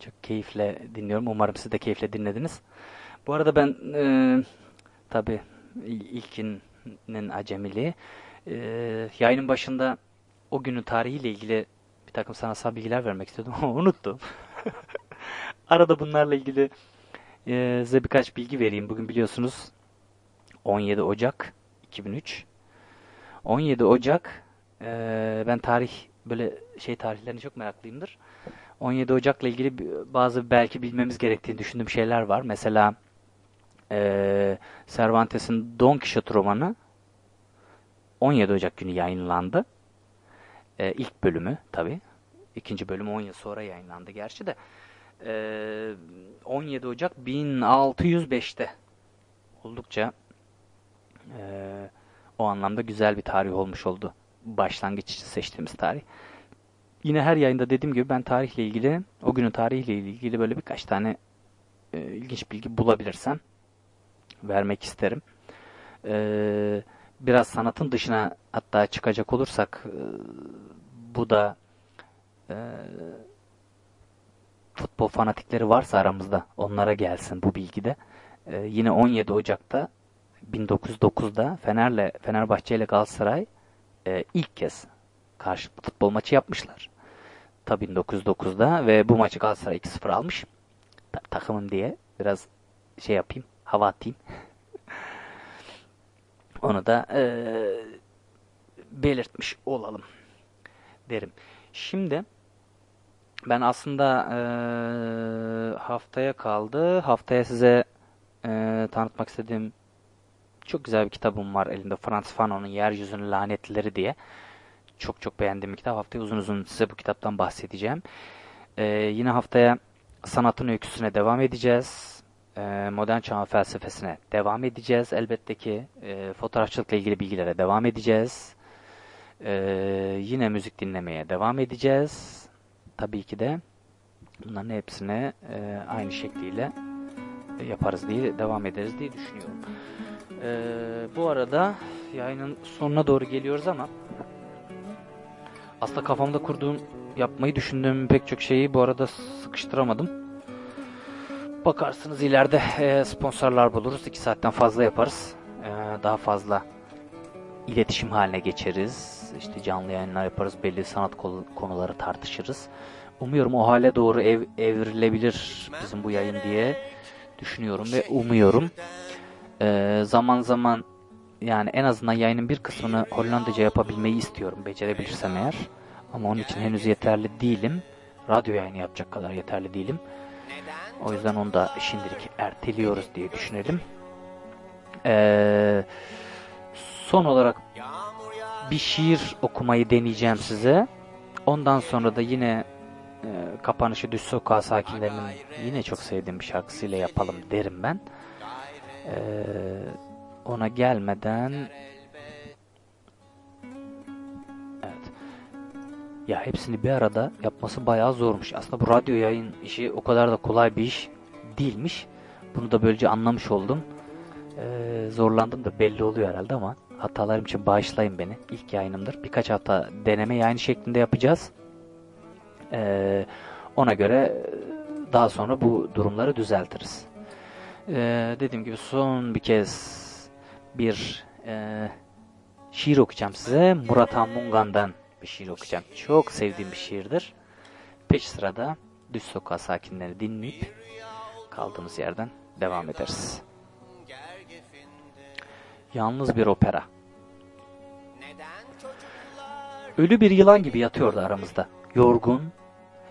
Çok keyifle dinliyorum. Umarım siz de keyifle dinlediniz. Bu arada ben e, tabi ilkinin acemiliği e, yayının başında o günün tarihiyle ilgili takım sanatsal bilgiler vermek istiyordum ama unuttum. Arada bunlarla ilgili e, size birkaç bilgi vereyim. Bugün biliyorsunuz 17 Ocak 2003. 17 Ocak e, ben tarih böyle şey tarihlerine çok meraklıyımdır. 17 Ocak'la ilgili bazı belki bilmemiz gerektiğini düşündüğüm şeyler var. Mesela e, Cervantes'in Don Quixote romanı 17 Ocak günü yayınlandı. E, ilk bölümü tabi. İkinci bölüm 10 yıl sonra yayınlandı gerçi de. E, 17 Ocak 1605'te oldukça e, o anlamda güzel bir tarih olmuş oldu. Başlangıç için seçtiğimiz tarih. Yine her yayında dediğim gibi ben tarihle ilgili, o günün tarihiyle ilgili böyle birkaç tane e, ilginç bilgi bulabilirsem vermek isterim. E, biraz sanatın dışına hatta çıkacak olursak e, bu da e, futbol fanatikleri varsa aramızda onlara gelsin bu bilgide. E, yine 17 Ocak'ta 1909'da Fener'le Fenerbahçe ile Galatasaray e, ilk kez karşılıklı futbol maçı yapmışlar. Tabii 1909'da ve bu maçı Galatasaray 2-0 almış. Ta- takımım diye biraz şey yapayım, hava atayım. Onu da e, belirtmiş olalım derim. Şimdi ben aslında e, haftaya kaldı. Haftaya size e, tanıtmak istediğim çok güzel bir kitabım var elimde. Frans Fanon'un Yeryüzünün Lanetleri diye. Çok çok beğendiğim bir kitap. Haftaya uzun uzun size bu kitaptan bahsedeceğim. Ee, yine haftaya sanatın öyküsüne devam edeceğiz. Ee, modern çağ felsefesine devam edeceğiz. Elbette ki e, fotoğrafçılıkla ilgili bilgilere devam edeceğiz. Ee, yine müzik dinlemeye devam edeceğiz. Tabii ki de bunların hepsine e, aynı şekliyle yaparız diye devam ederiz diye düşünüyorum. Ee, bu arada yayının sonuna doğru geliyoruz ama aslında kafamda kurduğum yapmayı düşündüğüm pek çok şeyi bu arada sıkıştıramadım. Bakarsınız ileride e, sponsorlar buluruz. 2 saatten fazla yaparız. E, daha fazla iletişim haline geçeriz. İşte canlı yayınlar yaparız. Belli sanat konuları tartışırız. Umuyorum o hale doğru ev, evrilebilir bizim bu yayın diye düşünüyorum ve umuyorum. Ee, zaman zaman yani en azından yayının bir kısmını Hollandaca yapabilmeyi istiyorum becerebilirsem eğer. Ama onun için henüz yeterli değilim. Radyo yayını yapacak kadar yeterli değilim. O yüzden onu da şimdilik erteliyoruz diye düşünelim. Ee, son olarak bir şiir okumayı deneyeceğim size. Ondan sonra da yine e, kapanışı Düş Sokağı sakinlerinin yine çok sevdiğim bir şarkısıyla yapalım derim ben. Ee, ona gelmeden evet ya hepsini bir arada yapması bayağı zormuş. Aslında bu radyo yayın işi o kadar da kolay bir iş değilmiş. Bunu da böylece anlamış oldum. Ee, zorlandım da belli oluyor herhalde ama hatalarım için bağışlayın beni. İlk yayınımdır. Birkaç hafta deneme yayını şeklinde yapacağız. Ee, ona göre daha sonra bu durumları düzeltiriz. Ee, dediğim gibi son bir kez bir e, şiir okuyacağım size. Murat Hamungan'dan bir şiir okuyacağım. Çok sevdiğim bir şiirdir. Peş sırada Düz Sokağı sakinleri dinleyip kaldığımız yerden devam ederiz. Yalnız bir opera. Ölü bir yılan gibi yatıyordu aramızda. Yorgun,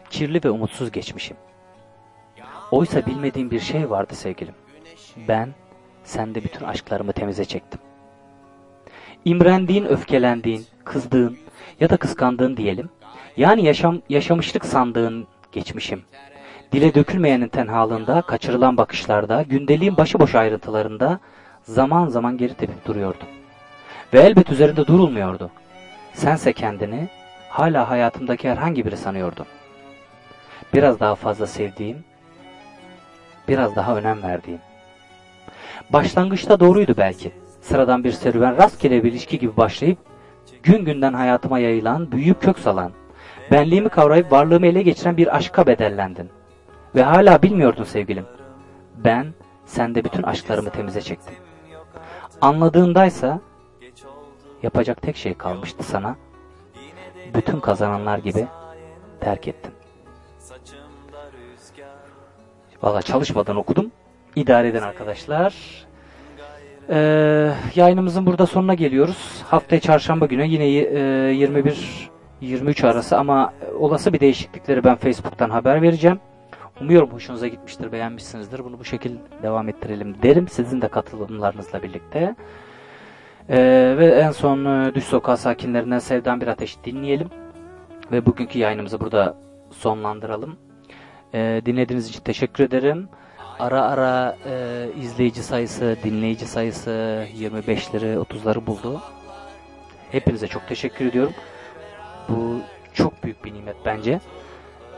kirli ve umutsuz geçmişim. Oysa bilmediğim bir şey vardı sevgilim. Ben sende bütün aşklarımı temize çektim. imrendiğin, öfkelendiğin, kızdığın ya da kıskandığın diyelim. Yani yaşam, yaşamışlık sandığın geçmişim. Dile dökülmeyenin tenhalığında, kaçırılan bakışlarda, gündeliğin başıboş ayrıntılarında zaman zaman geri tepip duruyordu. Ve elbet üzerinde durulmuyordu. Sense kendini hala hayatımdaki herhangi biri sanıyordun. Biraz daha fazla sevdiğim, biraz daha önem verdiğim. Başlangıçta doğruydu belki. Sıradan bir serüven rastgele bir ilişki gibi başlayıp gün günden hayatıma yayılan, büyüyüp kök salan, benliğimi kavrayıp varlığımı ele geçiren bir aşka bedellendin. Ve hala bilmiyordun sevgilim. Ben sende bütün aşklarımı temize çektim. Anladığındaysa yapacak tek şey kalmıştı sana. Bütün kazananlar gibi terk ettim. Valla çalışmadan okudum. İdare eden arkadaşlar. Ee, yayınımızın burada sonuna geliyoruz. Haftaya çarşamba günü yine e, 21-23 arası ama olası bir değişiklikleri ben Facebook'tan haber vereceğim. Umuyorum hoşunuza gitmiştir, beğenmişsinizdir. Bunu bu şekilde devam ettirelim derim. Sizin de katılımlarınızla birlikte. Ee, ve en son e, Düş Sokağı sakinlerinden Sevdan Bir Ateş dinleyelim. Ve bugünkü yayınımızı burada sonlandıralım. Ee, dinlediğiniz için teşekkür ederim. Ara ara e, izleyici sayısı, dinleyici sayısı 25'leri, 30'ları buldu. Hepinize çok teşekkür ediyorum. Bu çok büyük bir nimet bence.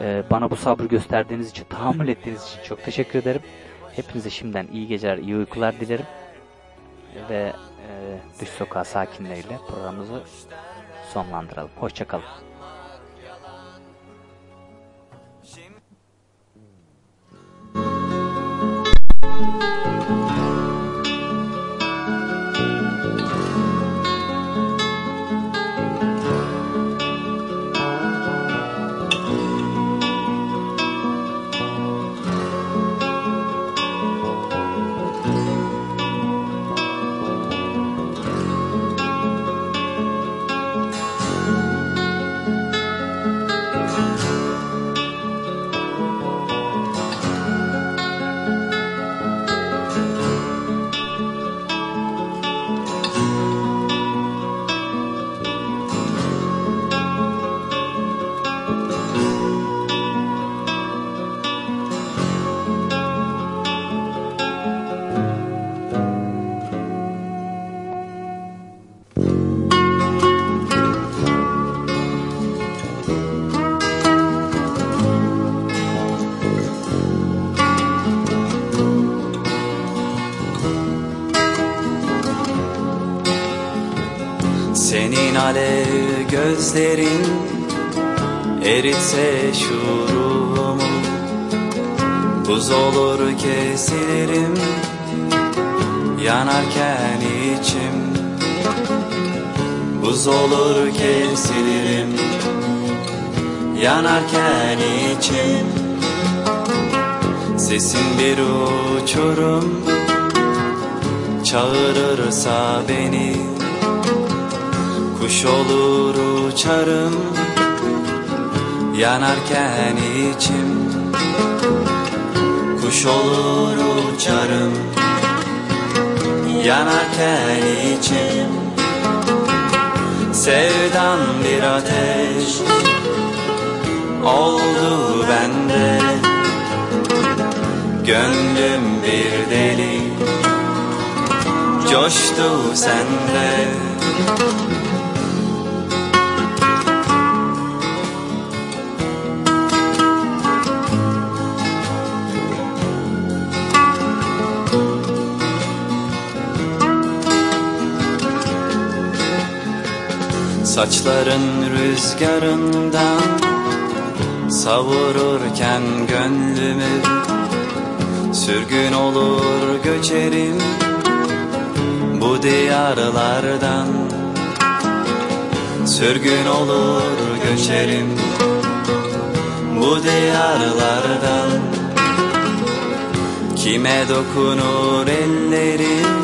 Ee, bana bu sabrı gösterdiğiniz için, tahammül ettiğiniz için çok teşekkür ederim. Hepinize şimdiden iyi geceler, iyi uykular dilerim. Ve e, Düş Sokağı sakinleriyle programımızı sonlandıralım. Hoşçakalın. Saçların rüzgarından savururken gönlümü Sürgün olur göçerim bu diyarlardan. Sürgün olur göçerim bu diyarlardan. Kime dokunur ellerim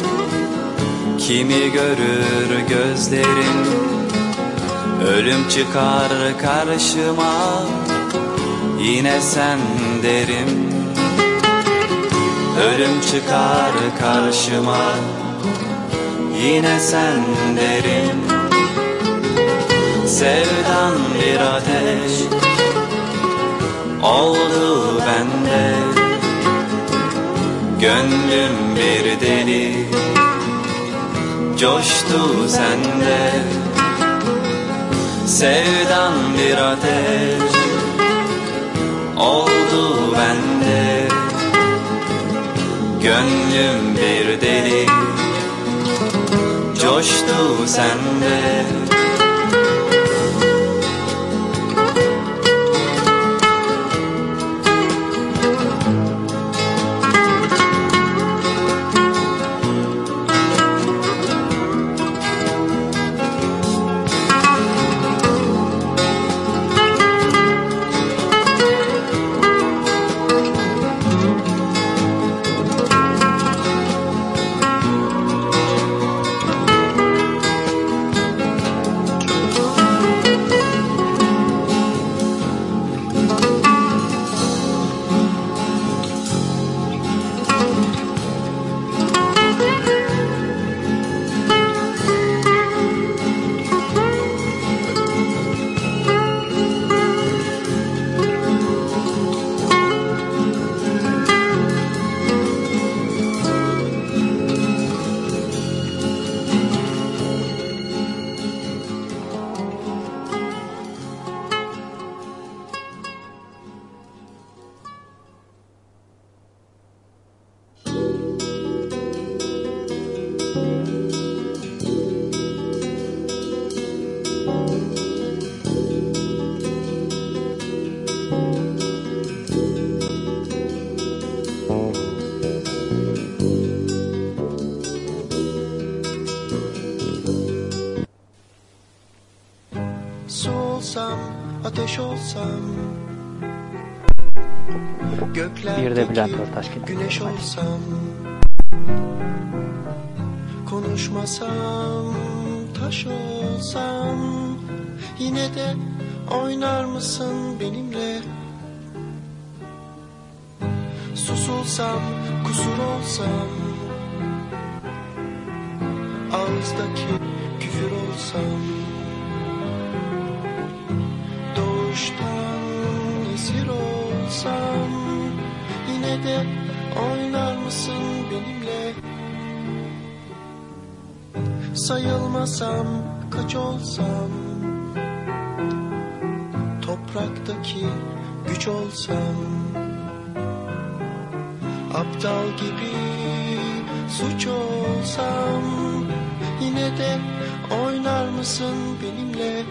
Kimi görür gözlerim Ölüm çıkar karşıma Yine sen derim. Ölüm çıkar karşıma yine sen derim. Sevdan bir ateş oldu bende. Gönlüm bir deli coştu sende Sevdan bir ateş oldu bende. Gönlüm bir deli coştu sende Susulsam, kusur olsam Ağızdaki küfür olsam Doğuştan esir olsam Yine de oynar mısın benimle? Sayılmasam kaç olsam Topraktaki güç olsam Aptal gibi suç olsam Yine de oynar mısın benimle